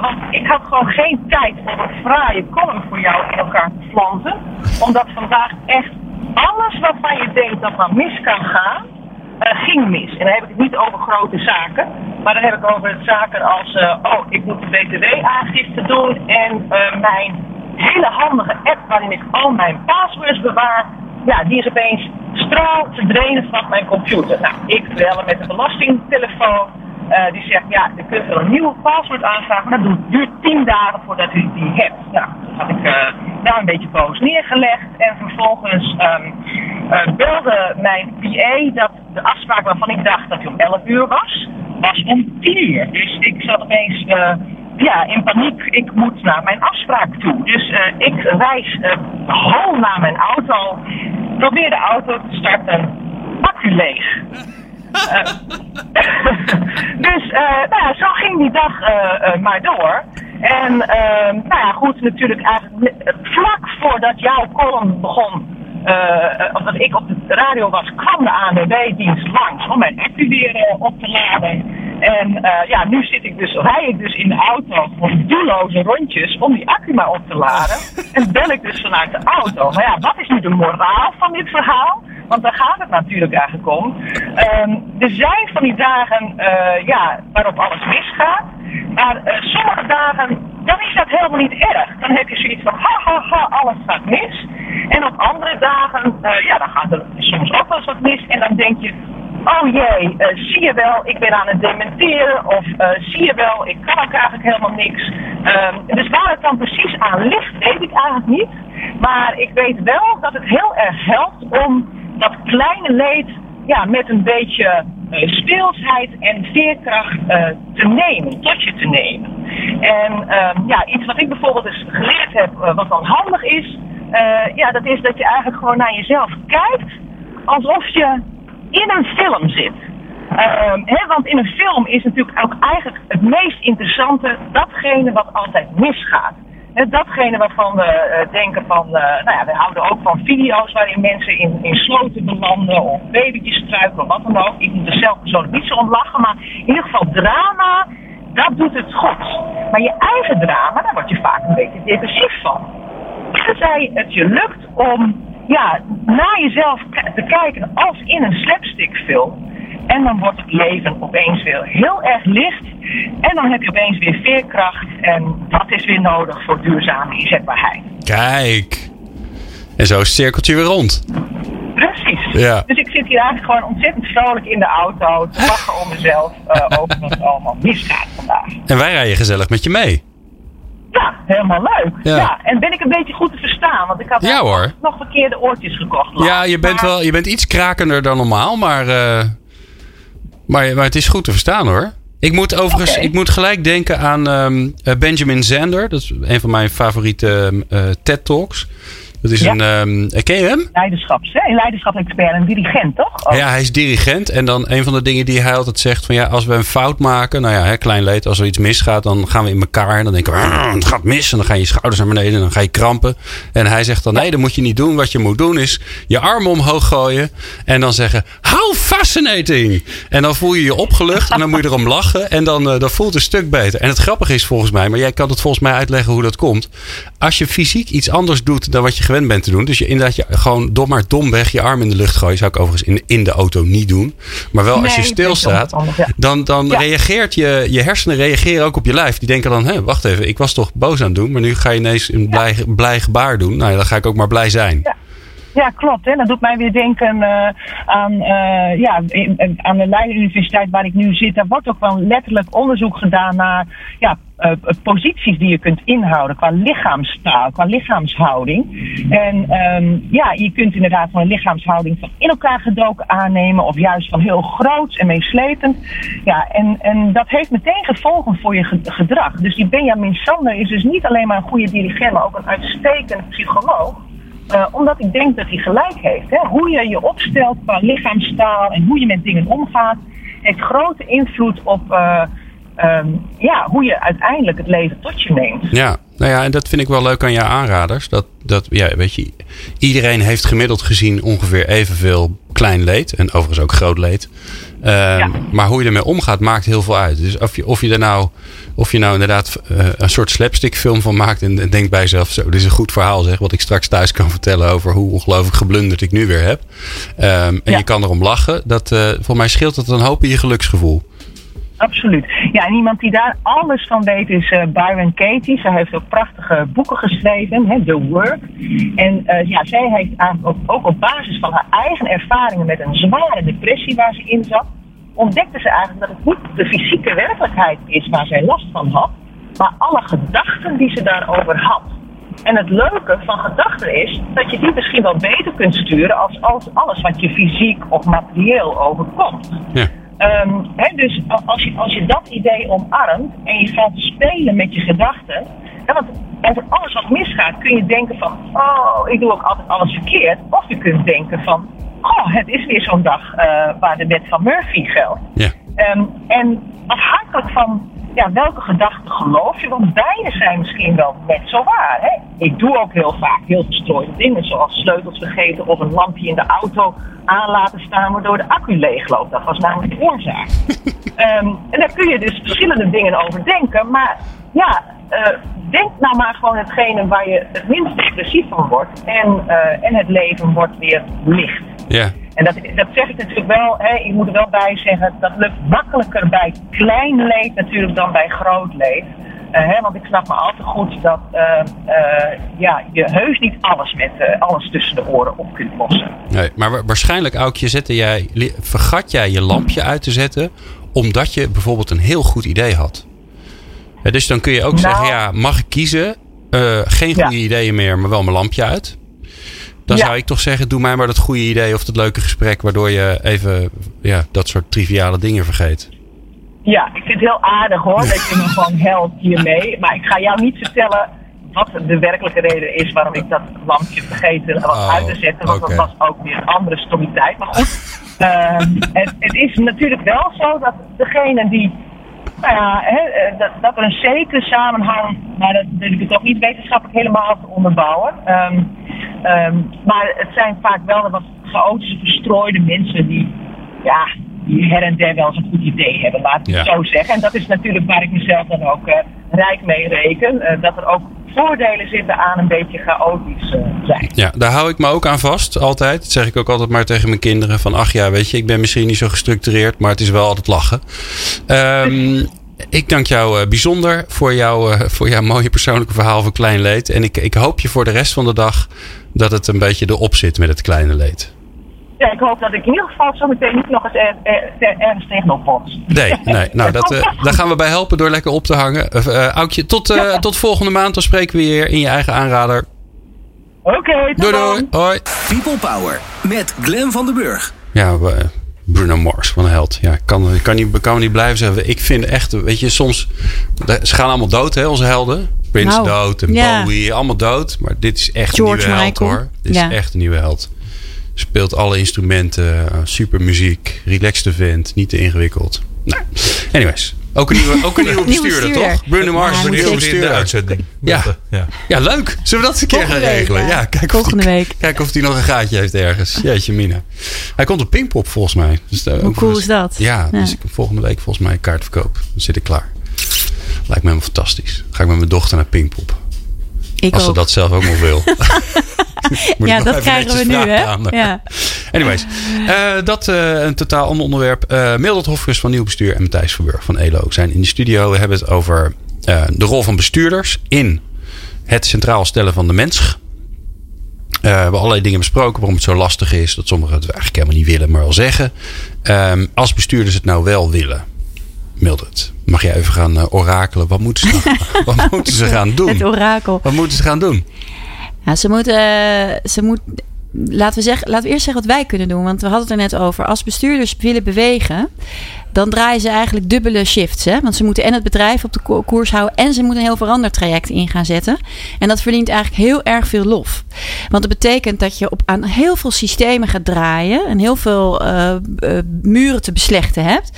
want ik had gewoon geen tijd om een fraaie column voor jou in elkaar te flansen. Omdat vandaag echt alles waarvan je denkt dat maar mis kan gaan uh, ging mis. En dan heb ik het niet over grote zaken, maar dan heb ik over zaken als, uh, oh, ik moet de btw-aangifte doen en uh, mijn hele handige app waarin ik al mijn passwords bewaar, ja, die is opeens straal te drenen van mijn computer. Nou, ik bellen met de belastingtelefoon. Uh, die zegt, ja, je kunt wel een nieuwe paswoord aanvragen, maar dat duurt tien dagen voordat u die hebt. Nou, dat had ik uh, daar een beetje boos neergelegd. En vervolgens um, uh, belde mijn PA dat de afspraak waarvan ik dacht dat hij om 11 uur was, was om 10 uur. Dus ik zat opeens ja, in paniek. Ik moet naar mijn afspraak toe. Dus ik reis hol naar mijn auto, probeer de auto te starten, accu leeg. Dus uh, nou zo ging die dag uh, maar door. En ehm, nou ja, goed, natuurlijk eigenlijk vlak voordat jouw column begon, of dat ik op de radio was, kwam de ANWB-dienst langs om mijn accu weer op te laden. En ja, nu zit ik dus, rij ik dus in de auto voor doelloze rondjes om die accu maar op te laden. En bel ik dus vanuit de auto. Maar ja, wat is nu de moraal van dit verhaal? Want daar gaat het natuurlijk eigenlijk om. Um, er zijn van die dagen uh, ja, waarop alles misgaat. Maar uh, sommige dagen dan is dat helemaal niet erg. Dan heb je zoiets van, ha, ha, ha, alles gaat mis. En op andere dagen, uh, ja, dan gaat er soms ook wel eens wat mis. En dan denk je, oh jee, zie je wel, ik ben aan het dementeren. Of zie je wel, ik kan ook eigenlijk helemaal niks. Um, dus waar het dan precies aan ligt, weet ik eigenlijk niet. Maar ik weet wel dat het heel erg helpt om dat kleine leed ja, met een beetje uh, speelsheid en veerkracht uh, te nemen, tot je te nemen. En uh, ja, iets wat ik bijvoorbeeld eens geleerd heb, uh, wat dan handig is, ja, dat is dat je eigenlijk gewoon naar jezelf kijkt alsof je in een film zit. He, want in een film is natuurlijk ook eigenlijk het meest interessante datgene wat altijd misgaat datgene waarvan we uh, denken van, uh, nou ja, we houden ook van video's waarin mensen in, in sloten belanden of babytjes struiken wat dan ook. Ik moet er zelf persoonlijk niet zo om lachen, maar in ieder geval drama, dat doet het goed. Maar je eigen drama, daar word je vaak een beetje depressief van. Tenzij het je lukt om ja, naar jezelf te kijken als in een slapstickfilm. En dan wordt het leven opeens weer heel erg licht. En dan heb je opeens weer veerkracht. En dat is weer nodig voor duurzame inzetbaarheid. Kijk. En zo is het cirkeltje weer rond. Precies. Ja. Dus ik zit hier eigenlijk gewoon ontzettend vrolijk in de auto te lachen om mezelf uh, over wat er allemaal misgaat vandaag. En wij rijden gezellig met je mee. Ja, helemaal leuk. Ja. Ja. En ben ik een beetje goed te verstaan? Want ik had Ja, hoor. nog verkeerde oortjes gekocht. Ja, je bent, Maar- wel, je bent iets krakender dan normaal, maar, eh, maar, maar het is goed te verstaan hoor. Ik moet overigens ik moet gelijk denken aan ehm, eh, Benjamin Zander. Dat is een van mijn favoriete eh, TED-talks. Dat is Ja. een. ehm, ken je hem? Leiderschaps, hè? Een leiderschapsexpert en dirigent, toch? Oh. Ja, hij is dirigent. En dan een van de dingen die hij altijd zegt: van ja, als we een fout maken, nou ja, hè, klein leed, als er iets misgaat, dan gaan we in elkaar. En dan denken we, "Ah, het gaat mis. En dan gaan je schouders naar beneden en dan ga je krampen. En hij zegt dan: nee, dat moet je niet doen. Wat je moet doen is je armen omhoog gooien. En dan zeggen: how fascinating. En dan voel je je opgelucht en dan moet je erom lachen. En dan, eh, dan voelt het een stuk beter. En het grappige is volgens mij, maar jij kan het volgens mij uitleggen hoe dat komt. Als je fysiek iets anders doet dan wat je gewend bent te doen. Dus je inderdaad je gewoon dom maar domweg je arm in de lucht gooien. Zou ik overigens in, in de auto niet doen. Maar wel als je stilstaat. ja. Dan, dan Ja. reageert je, je hersenen reageren ook op je lijf. Die denken dan, hé, wacht even, ik was toch boos aan het doen. Maar nu ga je ineens een blij, blij gebaar doen. Nou ja, dan ga ik ook maar blij zijn. Ja. Ja, klopt. Hè. Dat doet mij weer denken eh, aan, eh, ja, aan de Leiden Universiteit waar ik nu zit. Daar wordt ook wel letterlijk onderzoek gedaan naar ja, eh, posities die je kunt inhouden qua lichaamstaal, qua lichaamshouding. En ehm, ja, je kunt inderdaad van een lichaamshouding van in elkaar gedoken aannemen of juist van heel groot en meeslepend. Ja, en, en dat heeft meteen gevolgen voor je ge- gedrag. Dus die Benjamin Sander is dus niet alleen maar een goede dirigent, maar ook een uitstekende psycholoog. Uh, omdat ik denk dat hij gelijk heeft. Hè? Hoe je je opstelt qua lichaamstaal en hoe je met dingen omgaat, heeft grote invloed op uh, um, ja, hoe je uiteindelijk het leven tot je neemt. Ja, nou ja, en dat vind ik wel leuk aan jouw aanraders. Dat, dat ja, weet je, iedereen heeft gemiddeld gezien ongeveer evenveel klein leed. En overigens ook groot leed. Ja. Maar hoe je ermee omgaat, maakt heel veel uit. Dus of je, of je er nou, of je nou inderdaad uh, een soort slapstick film van maakt. En, en denkt bij jezelf, zo, dit is een goed verhaal zeg. Wat ik straks thuis kan vertellen over hoe ongelooflijk geblunderd ik nu weer heb. Um, en ja. je kan erom lachen. Dat, uh, voor mij scheelt dat een hoop in je geluksgevoel. Absoluut. Ja, en iemand die daar alles van weet is uh, Byron Katie. Zij heeft ook prachtige boeken geschreven, hè, The Work. En uh, ja, zij heeft ook, ook op basis van haar eigen ervaringen met een zware depressie waar ze in zat, ontdekte ze eigenlijk dat het niet de fysieke werkelijkheid is waar zij last van had, maar alle gedachten die ze daarover had. En het leuke van gedachten is dat je die misschien wel beter kunt sturen als, als alles wat je fysiek of materieel overkomt. Ja. He, dus als je, als je dat idee omarmt en je gaat spelen met je gedachten. Ja, want over alles wat misgaat kun je denken van, oh, ik doe ook altijd alles verkeerd. Of je kunt denken van, oh, het is weer zo'n dag uh, waar de wet van Murphy geldt. Um, en afhankelijk van ja, welke gedachten geloof je, want beide zijn misschien wel net zo waar. Hè? Ik doe ook heel vaak heel verstrooide dingen, zoals sleutels vergeten of een lampje in de auto aan laten staan waardoor de accu leegloopt. Dat was namelijk de oorzaak. um, en daar kun je dus verschillende dingen over denken, maar ja, uh, denk nou maar gewoon hetgene waar je het minst depressief van wordt en, uh, en het leven wordt weer licht. Ja. En dat, dat zeg ik natuurlijk wel, hè, ik moet er wel bij zeggen, dat lukt makkelijker bij klein leed natuurlijk dan bij groot leed. Eh, hè, want ik snap me al te goed dat eh, eh, ja, je heus niet alles met eh, alles tussen de oren op kunt lossen. Nee, maar wa- waarschijnlijk, Aukje, zette jij, vergat jij je lampje uit te zetten. omdat je bijvoorbeeld een heel goed idee had. Ja, dus dan kun je ook Nou. zeggen: ja, mag ik kiezen? Geen goede Ja. ideeën meer, maar wel mijn lampje uit. Dan Ja. zou ik toch zeggen: doe mij maar dat goede idee of dat leuke gesprek. waardoor je even ja, dat soort triviale dingen vergeet. Ja, ik vind het heel aardig hoor, dat je me gewoon helpt hiermee. Maar ik ga jou niet vertellen wat de werkelijke reden is waarom ik dat lampje vergeten was Oh, uit te zetten. Want dat was ook weer een andere stommiteit. Maar goed, ehm, het, het is natuurlijk wel zo dat degene die... Nou ja, hè, eh, dat, dat er een zekere samenhang, maar dat wil ik het ook niet wetenschappelijk helemaal te onderbouwen. Ehm, ehm, maar het zijn vaak wel de wat chaotische, verstrooide mensen die, ja, die her en der wel eens een goed idee hebben, laat ik het zo zeggen. En dat is natuurlijk waar ik mezelf dan ook eh, rijk mee reken. eh, dat er ook voordelen zitten aan een beetje chaotisch eh, zijn. Ja, daar hou ik me ook aan vast, altijd. Dat zeg ik ook altijd maar tegen mijn kinderen. Van, ach ja, weet je, ik ben misschien niet zo gestructureerd, maar het is wel altijd lachen. Ehm, ik dank jou bijzonder voor, jou, voor jouw mooie persoonlijke verhaal van Klein Leed. En ik, ik hoop je voor de rest van de dag dat het een beetje erop zit met het kleine leed. Ja, ik hoop dat ik in ieder geval zo meteen niet nog eens er, er- er- ergens tegenop bots. Nee, nee. Nou, dat, eh, daar gaan we bij helpen door lekker op te hangen. Uh, uh, Aukje, tot, uh, tot volgende maand. Dan spreken we weer in je eigen aanrader. Oké, okay, doei doei. Hoi. People Power met Glen van den Burg. Ja, we, Bruno Mars, wat een held. Ja, ik kan, kan, niet, kan niet blijven zeggen. Ik vind echt, weet je, soms... Ze gaan allemaal dood, hè, onze helden. Prince Nou, dood en ja. Bowie, allemaal dood. Maar dit is echt George een nieuwe Michael. held, hoor. Dit Ja. is echt een nieuwe held. Speelt alle instrumenten, uh, super muziek, relaxed vent, niet te ingewikkeld. Nou, anyways. Ook een nieuwe, ook een nieuwe bestuurder, bestuurder. toch? Bruno Mars Ja, is een moet nieuwe ik- in de bestuurder. uitzending. Ja. Eh, ja. Ja, leuk. Zullen we dat eens een keer gaan Volgende regelen? ja. Ja, kijk of Volgende die, week. Kijk of hij nog een gaatje heeft ergens. Jeetje mina. Hij komt op Pinkpop volgens mij. Dus daar Hoe cool is dat? Ja, Ja. dus ik heb volgende week volgens mij een kaartverkoop. Dan zit ik klaar. Lijkt me helemaal fantastisch. Ga ik met mijn dochter naar Pinkpop. Ik Als ze dat zelf ook nog wil. Ja, dat krijgen we nu, hè? aan. Ja. Anyways, eh, dat eh, een totaal ander onderwerp. Eh Mildred Hofkes van Nieuw Bestuur en Matthijs Verburg van ELO zijn in de studio. We hebben het over de rol van bestuurders in het centraal stellen van de mens. We hebben allerlei dingen besproken waarom het zo lastig is. Dat sommigen het eigenlijk helemaal niet willen, maar wel zeggen. Ehm, als bestuurders het nou wel willen. Mildred, mag jij even gaan eh, orakelen? Wat moeten, ze, nou- wat moeten ze gaan Het doen? orakel. Wat moeten ze gaan doen? Ja, ze moet, eh, ze moet laten, we zeggen, laten we eerst zeggen wat wij kunnen doen. Want we hadden het er net over. Als bestuurders willen bewegen, dan draaien ze eigenlijk dubbele shifts. Hè? Want ze moeten en het bedrijf op de ko- koers houden. En ze moeten een heel verandertraject in gaan zetten. En dat verdient eigenlijk heel erg veel lof. Want dat betekent dat je op, aan heel veel systemen gaat draaien. En heel veel eh, eh, muren te beslechten hebt.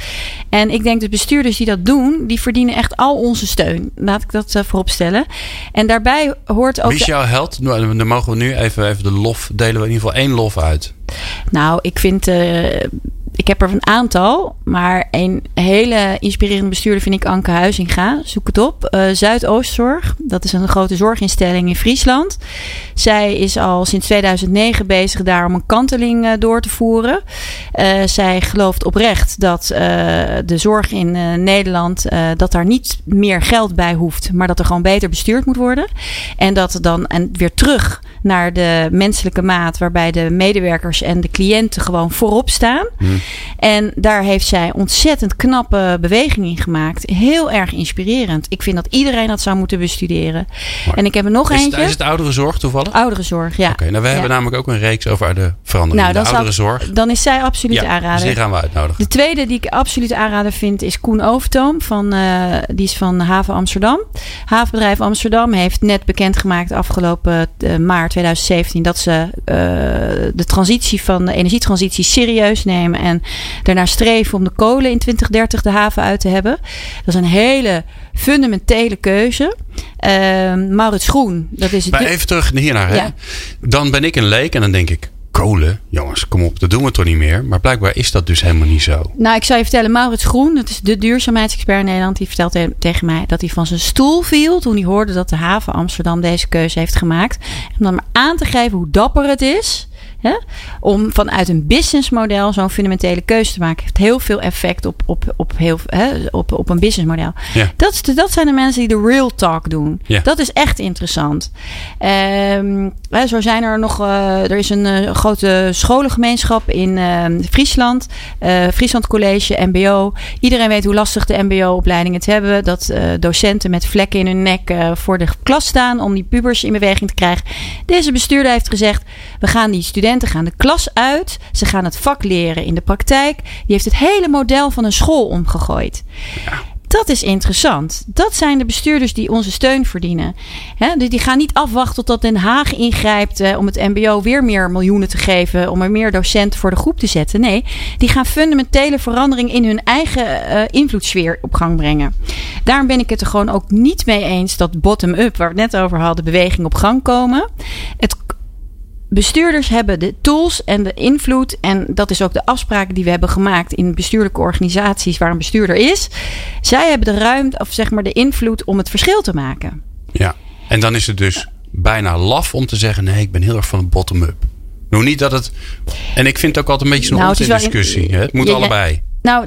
En ik denk dat bestuurders die dat doen, die verdienen echt al onze steun. Laat ik dat eh, voorop stellen. En daarbij hoort ook. Wie is jouw held? Nou, Dan mogen we nu even, even de lof delen. We in ieder geval één lof uit. Nou, ik vind. Ik heb er een aantal, maar een hele inspirerende bestuurder vind ik Anke Huizinga. Zoek het op. Eh, Zuidoostzorg, dat is een grote zorginstelling in Friesland. Zij is al sinds 2009 bezig daar om een kanteling eh, door te voeren. Eh, zij gelooft oprecht dat de zorg in Nederland, dat daar niet meer geld bij hoeft, maar dat er gewoon beter bestuurd moet worden. En dat dan en weer terug naar de menselijke maat, waarbij de medewerkers en de cliënten gewoon voorop staan. En daar heeft zij ontzettend knappe beweging in gemaakt. Heel erg inspirerend. Ik vind dat iedereen dat zou moeten bestuderen. En ik heb er nog Is het, is het ouderenzorg toevallig? Ouderenzorg, ja. Oké, nou, we Ja. hebben namelijk ook een reeks over de verandering Nou, de dan, ouderenzorg. zou, dan is zij absoluut ja, dus aanraden. die gaan we uitnodigen. De tweede die ik absoluut aanrader vind is Koen Overtoom. Van, eh, die is van Haven Amsterdam. Havenbedrijf Amsterdam heeft net bekendgemaakt afgelopen eh, maart 2017 dat ze eh, de transitie van de energietransitie serieus nemen en daarnaar streven om de kolen in 2030 de haven uit te hebben. Dat is een hele fundamentele keuze. Eh, Maurits Groen, dat is het. Maar even terug hiernaar. Hè? Ja. Dan ben ik een leek en dan denk ik... Kolen? Jongens, kom op, dat doen we toch niet meer? Maar blijkbaar is dat dus helemaal niet zo. Nou, ik zou je vertellen, Maurits Groen, dat is de duurzaamheidsexpert in Nederland, die vertelt te- tegen mij dat hij van zijn stoel viel toen hij hoorde dat de haven Amsterdam deze keuze heeft gemaakt. Om dan maar aan te geven hoe dapper het is. Hè? Om vanuit een businessmodel zo'n fundamentele keuze te maken. Heeft heel veel effect op, op, op, heel, hè, op, op een businessmodel. Ja. Dat, is de- dat zijn de mensen die de real talk doen. Ja. Dat is echt interessant. Ehm, hè, zo zijn er nog. eh, er is een eh, grote scholengemeenschap in eh, Friesland. eh, Friesland College, MBO. Iedereen weet hoe lastig de MBO-opleidingen het hebben. Dat docenten met vlekken in hun nek voor de klas staan om die pubers in beweging te krijgen. Deze bestuurder heeft gezegd: we gaan die studenten gaan de klas uit. Ze gaan het vak leren in de praktijk. Die heeft het hele model van een school omgegooid. Dat is interessant. Dat zijn de bestuurders die onze steun verdienen. Dus die gaan niet afwachten totdat Den Haag ingrijpt eh, om het MBO weer meer miljoenen te geven. Om er meer docenten voor de groep te zetten. Nee, die gaan fundamentele verandering in hun eigen eh invloedssfeer op gang brengen. Daarom ben ik het er gewoon ook niet mee eens dat bottom-up, waar we het net over hadden, beweging op gang komen. Het bestuurders hebben de tools en de invloed. En dat is ook de afspraken die we hebben gemaakt in bestuurlijke organisaties waar een bestuurder is. Zij hebben de ruimte, of zeg maar de invloed om het verschil te maken. Ja. En dan is het dus bijna laf om te zeggen: nee, ik ben heel erg van de bottom-up. Nou, niet dat het. En ik vind het ook altijd een beetje zo'n Nou, het discussie. in- hè? Het moet Ja, allebei. Nou,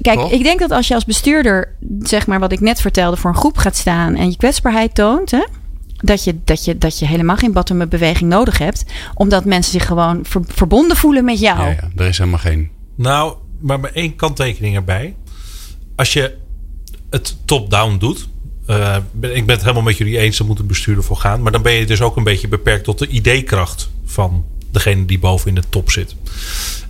kijk, Toch? ik denk dat als je als bestuurder, zeg maar wat ik net vertelde, voor een groep gaat staan en je kwetsbaarheid toont, hè, dat, je, dat, je, dat je helemaal geen bottom-up beweging nodig hebt, omdat mensen zich gewoon ver- verbonden voelen met jou. Ja, ja, er is helemaal geen. Nou, maar met één kanttekening erbij. Als je het top-down doet. eh, ik ben het helemaal met jullie eens, daar moet een bestuurder voor gaan. Maar dan ben je dus ook een beetje beperkt tot de ideekracht van degene die boven in de top zit.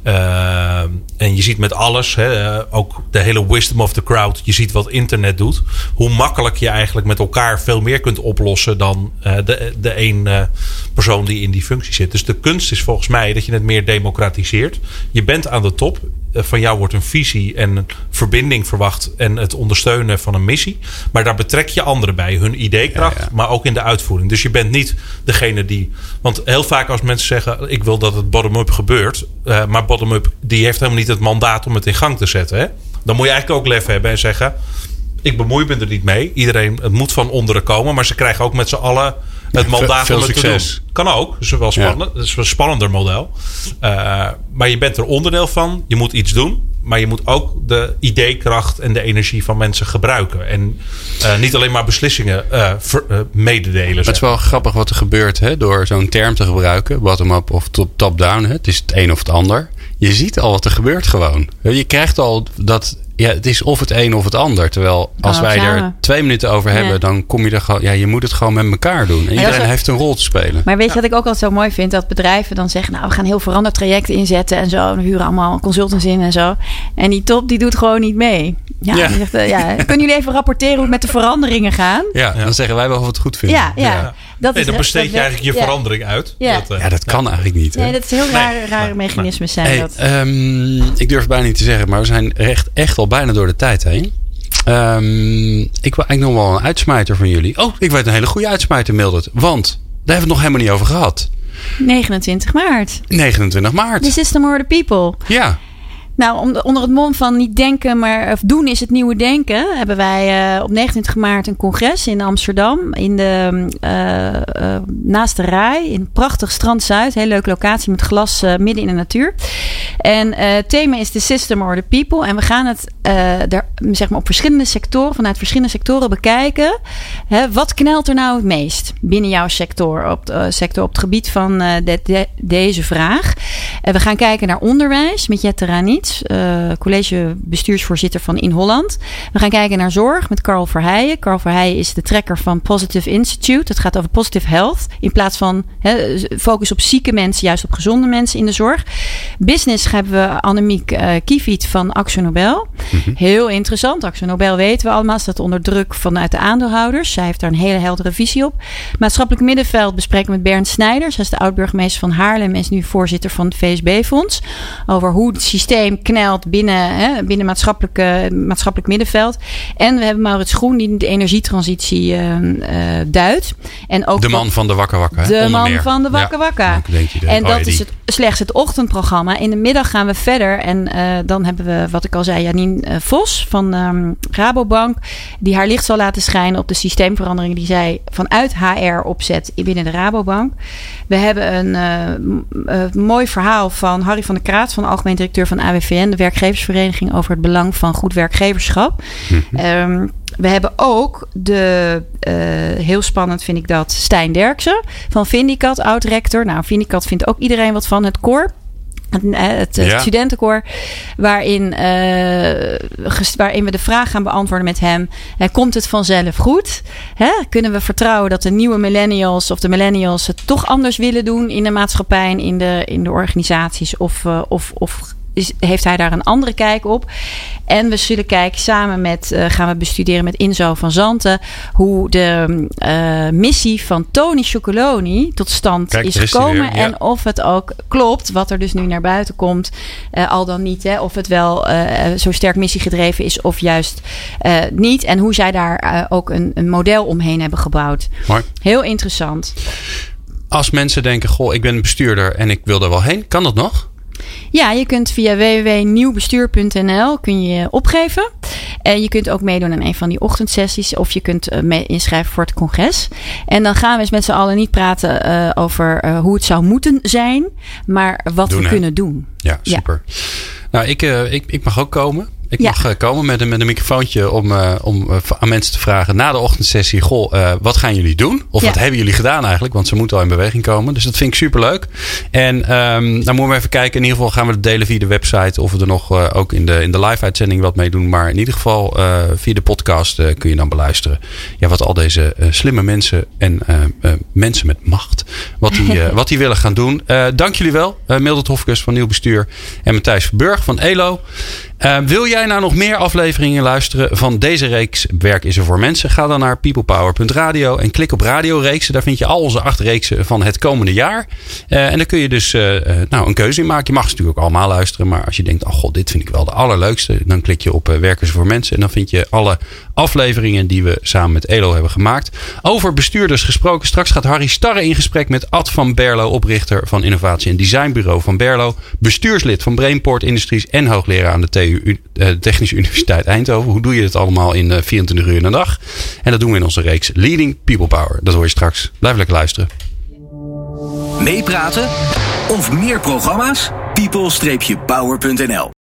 Eh, en je ziet met alles, hè, ook de hele wisdom of the crowd. Je ziet wat internet doet. Hoe makkelijk je eigenlijk met elkaar veel meer kunt oplossen dan eh, de, de eh, persoon die in die functie zit. Dus de kunst is volgens mij dat je het meer democratiseert. Je bent aan de top. Eh, Van jou wordt een visie en een verbinding verwacht. En het ondersteunen van een missie. Maar daar betrek je anderen bij. Hun ideekracht, Ja, ja. maar ook in de uitvoering. Dus je bent niet degene die. Want heel vaak als mensen zeggen: Ik wil dat het bottom-up gebeurt. eh, maar bottom-up die heeft helemaal niet het mandaat om het in gang te zetten. Hè? Dan moet je eigenlijk ook lef hebben en zeggen: Ik bemoei me er niet mee. Iedereen, het moet van onderen komen. Maar ze krijgen ook met z'n allen het mandaat veel om het te succes. doen. Kan ook. Dat is wel spannend. Dat is een spannender model. Eh, maar je bent er onderdeel van. Je moet iets doen. Maar je moet ook de ideekracht en de energie van mensen gebruiken. En eh, niet alleen maar beslissingen eh, ver- mededelen. Het is wel grappig wat er gebeurt hè, door zo'n term te gebruiken. Bottom-up of top- top-down. Het is het een of het ander. Je ziet al wat er gebeurt gewoon. Je krijgt al dat. Ja, het is of het een of het ander. Terwijl als wij er twee minuten over Ja. hebben, dan kom je er gewoon. Ja, je moet het gewoon met elkaar doen. En iedereen heeft een rol te spelen. Maar weet je wat ik ook altijd zo mooi vind? Dat bedrijven dan zeggen, nou we gaan heel verandertrajecten inzetten en zo. En we huren allemaal consultants in en zo. En die top die doet gewoon niet mee. Ja, Ja. Die zegt, eh, ja. kunnen jullie even rapporteren hoe het met de veranderingen gaan? Ja, dan zeggen wij wel of we het goed vinden. Ja, ja. Dat nee, is dan besteed je dat- eigenlijk je ja. verandering uit. Ja. Dat, eh, Ja, dat kan eigenlijk niet. Hè? Nee, dat is heel rare, rare nee, mechanismes zijn Hey, dat. ehm, ik durf het bijna niet te zeggen, maar we zijn echt, echt al bijna door de tijd heen. Ehm, ik wil eigenlijk nog wel een uitsmijter van jullie. Oh, ik weet een hele goede uitsmijter, Mildred. Want daar hebben we het nog helemaal niet over gehad. 29 maart. 29 maart. The System or the People. Ja, Nou, onder het mom van niet denken, maar of doen is het nieuwe denken, hebben wij eh, op 29 maart een congres in Amsterdam. In de, eh, eh, naast de Rai, in prachtig Strand Zuid. Hele leuke locatie met glas midden in de natuur. En het thema is The System or the People. En we gaan het daar, zeg maar op verschillende sectoren, vanuit verschillende sectoren bekijken. Hè, wat knelt er nou het meest binnen jouw sector op, sector op het gebied van de- de- deze vraag? En we gaan kijken naar onderwijs met Jette Eh, college bestuursvoorzitter van In Holland. We gaan kijken naar zorg met Carl Verheijen. Carl Verheijen is de trekker van Positive Institute. Het gaat over positive health. In plaats van focus op zieke mensen, juist op gezonde mensen in de zorg. Business hebben we Annemiek Kiefiet van Axo Nobel. Heel interessant. Axo Nobel weten we allemaal, staat onder druk vanuit de aandeelhouders. Zij heeft daar een hele heldere visie op. Maatschappelijk middenveld bespreken we met Bernd Snijders. Hij is de oud-burgemeester van Haarlem en is nu voorzitter van het VSB-fonds. Over hoe het systeem knelt binnen, hè, binnen maatschappelijk, maatschappelijk middenveld. En we hebben Maurits Groen die de energietransitie uh, duidt. En ook de man van de Wakka Wakka. De man van de Wakka Wakka. en dat is het, slechts het ochtendprogramma. In de middag gaan we verder. En uh, dan hebben we, wat ik al zei, Janine Vos van um, Rabobank. Die haar licht zal laten schijnen op de systeemveranderingen die zij vanuit HR opzet binnen de Rabobank. We hebben een mooi verhaal van Harry van der Kraat, van de algemeen directeur van AWVN, de werkgeversvereniging, over het belang van goed werkgeverschap. Mm um, we hebben ook de, uh, heel spannend vind ik dat, Stijn Derksen van Vindicat, oud-rector. Nou, Vindicat vindt ook iedereen wat van het koor. Het, het ja. studentenkoor, waarin, uh, waarin we de vraag gaan beantwoorden met hem: uh, komt het vanzelf goed? Hè? Kunnen we vertrouwen dat de nieuwe millennials of de millennials het toch anders willen doen in de maatschappij en in de, in de organisaties? Of, uh, of, of is, heeft hij daar een andere kijk op. En we zullen kijken samen met, uh, gaan we bestuderen met Inzo van Zanten, hoe de uh, missie van Tony Chocoloni tot stand Kijk, is gekomen. Weer, ja. En of het ook klopt, wat er dus nu naar buiten komt, uh, al dan niet. Hè, of het wel zo sterk missiegedreven is of juist niet. En hoe zij daar ook een, een model omheen hebben gebouwd. Mooi. Heel interessant. Als mensen denken, goh, ik ben een bestuurder en ik wil er wel heen, kan dat nog? Ja, je kunt via www.nieuwbestuur.nl kun je opgeven. En je kunt ook meedoen aan een van die ochtendsessies. Of je kunt uh, inschrijven voor het congres. En dan gaan we eens met z'n allen niet praten uh, over uh, hoe het zou moeten zijn. Maar wat doen, we hè? kunnen doen. Ja, super. Ja. Nou, ik, ik, ik mag ook komen. Ik ja. mag uh, komen met een, met een microfoontje om, uh, om uh, aan mensen te vragen na de ochtendsessie: Goh, wat gaan jullie doen? Of ja. wat hebben jullie gedaan eigenlijk? Want ze moeten al in beweging komen. Dus dat vind ik super leuk. En um, dan moeten we even kijken. In ieder geval gaan we het delen via de website. Of we er nog ook in de, in de live uitzending wat mee doen. Maar in ieder geval via de podcast kun je dan beluisteren. Ja, wat al deze slimme mensen en mensen met macht. Wat die, wat die willen gaan doen. dank jullie wel. Mildred Hofkes van Nieuw Bestuur. En Matthijs Verburg van ELO. Uh, wil jij nou nog meer afleveringen luisteren van deze reeks Werk is er voor mensen? Ga dan naar peoplepower.radio en klik op radioreeksen. Daar vind je al onze acht reeksen van het komende jaar. Uh, en dan kun je dus uh, nou, een keuze in maken. Je mag ze natuurlijk ook allemaal luisteren. Maar als je denkt, oh god, dit vind ik wel de allerleukste. Dan klik je op Werk is er voor mensen. En dan vind je alle afleveringen die we samen met Elo hebben gemaakt. Over bestuurders gesproken. Straks gaat Harry Starre in gesprek met Ad van Berlo, oprichter van innovatie- en designbureau van Berlo. Bestuurslid van Brainport Industries en hoogleraar aan de TU de Technische Universiteit Eindhoven. Hoe doe je het allemaal in 24 uur in een dag? En dat doen we in onze reeks Leading People Power. Dat hoor je straks. Blijf lekker luisteren. Meepraten of meer programma's? people-power.nl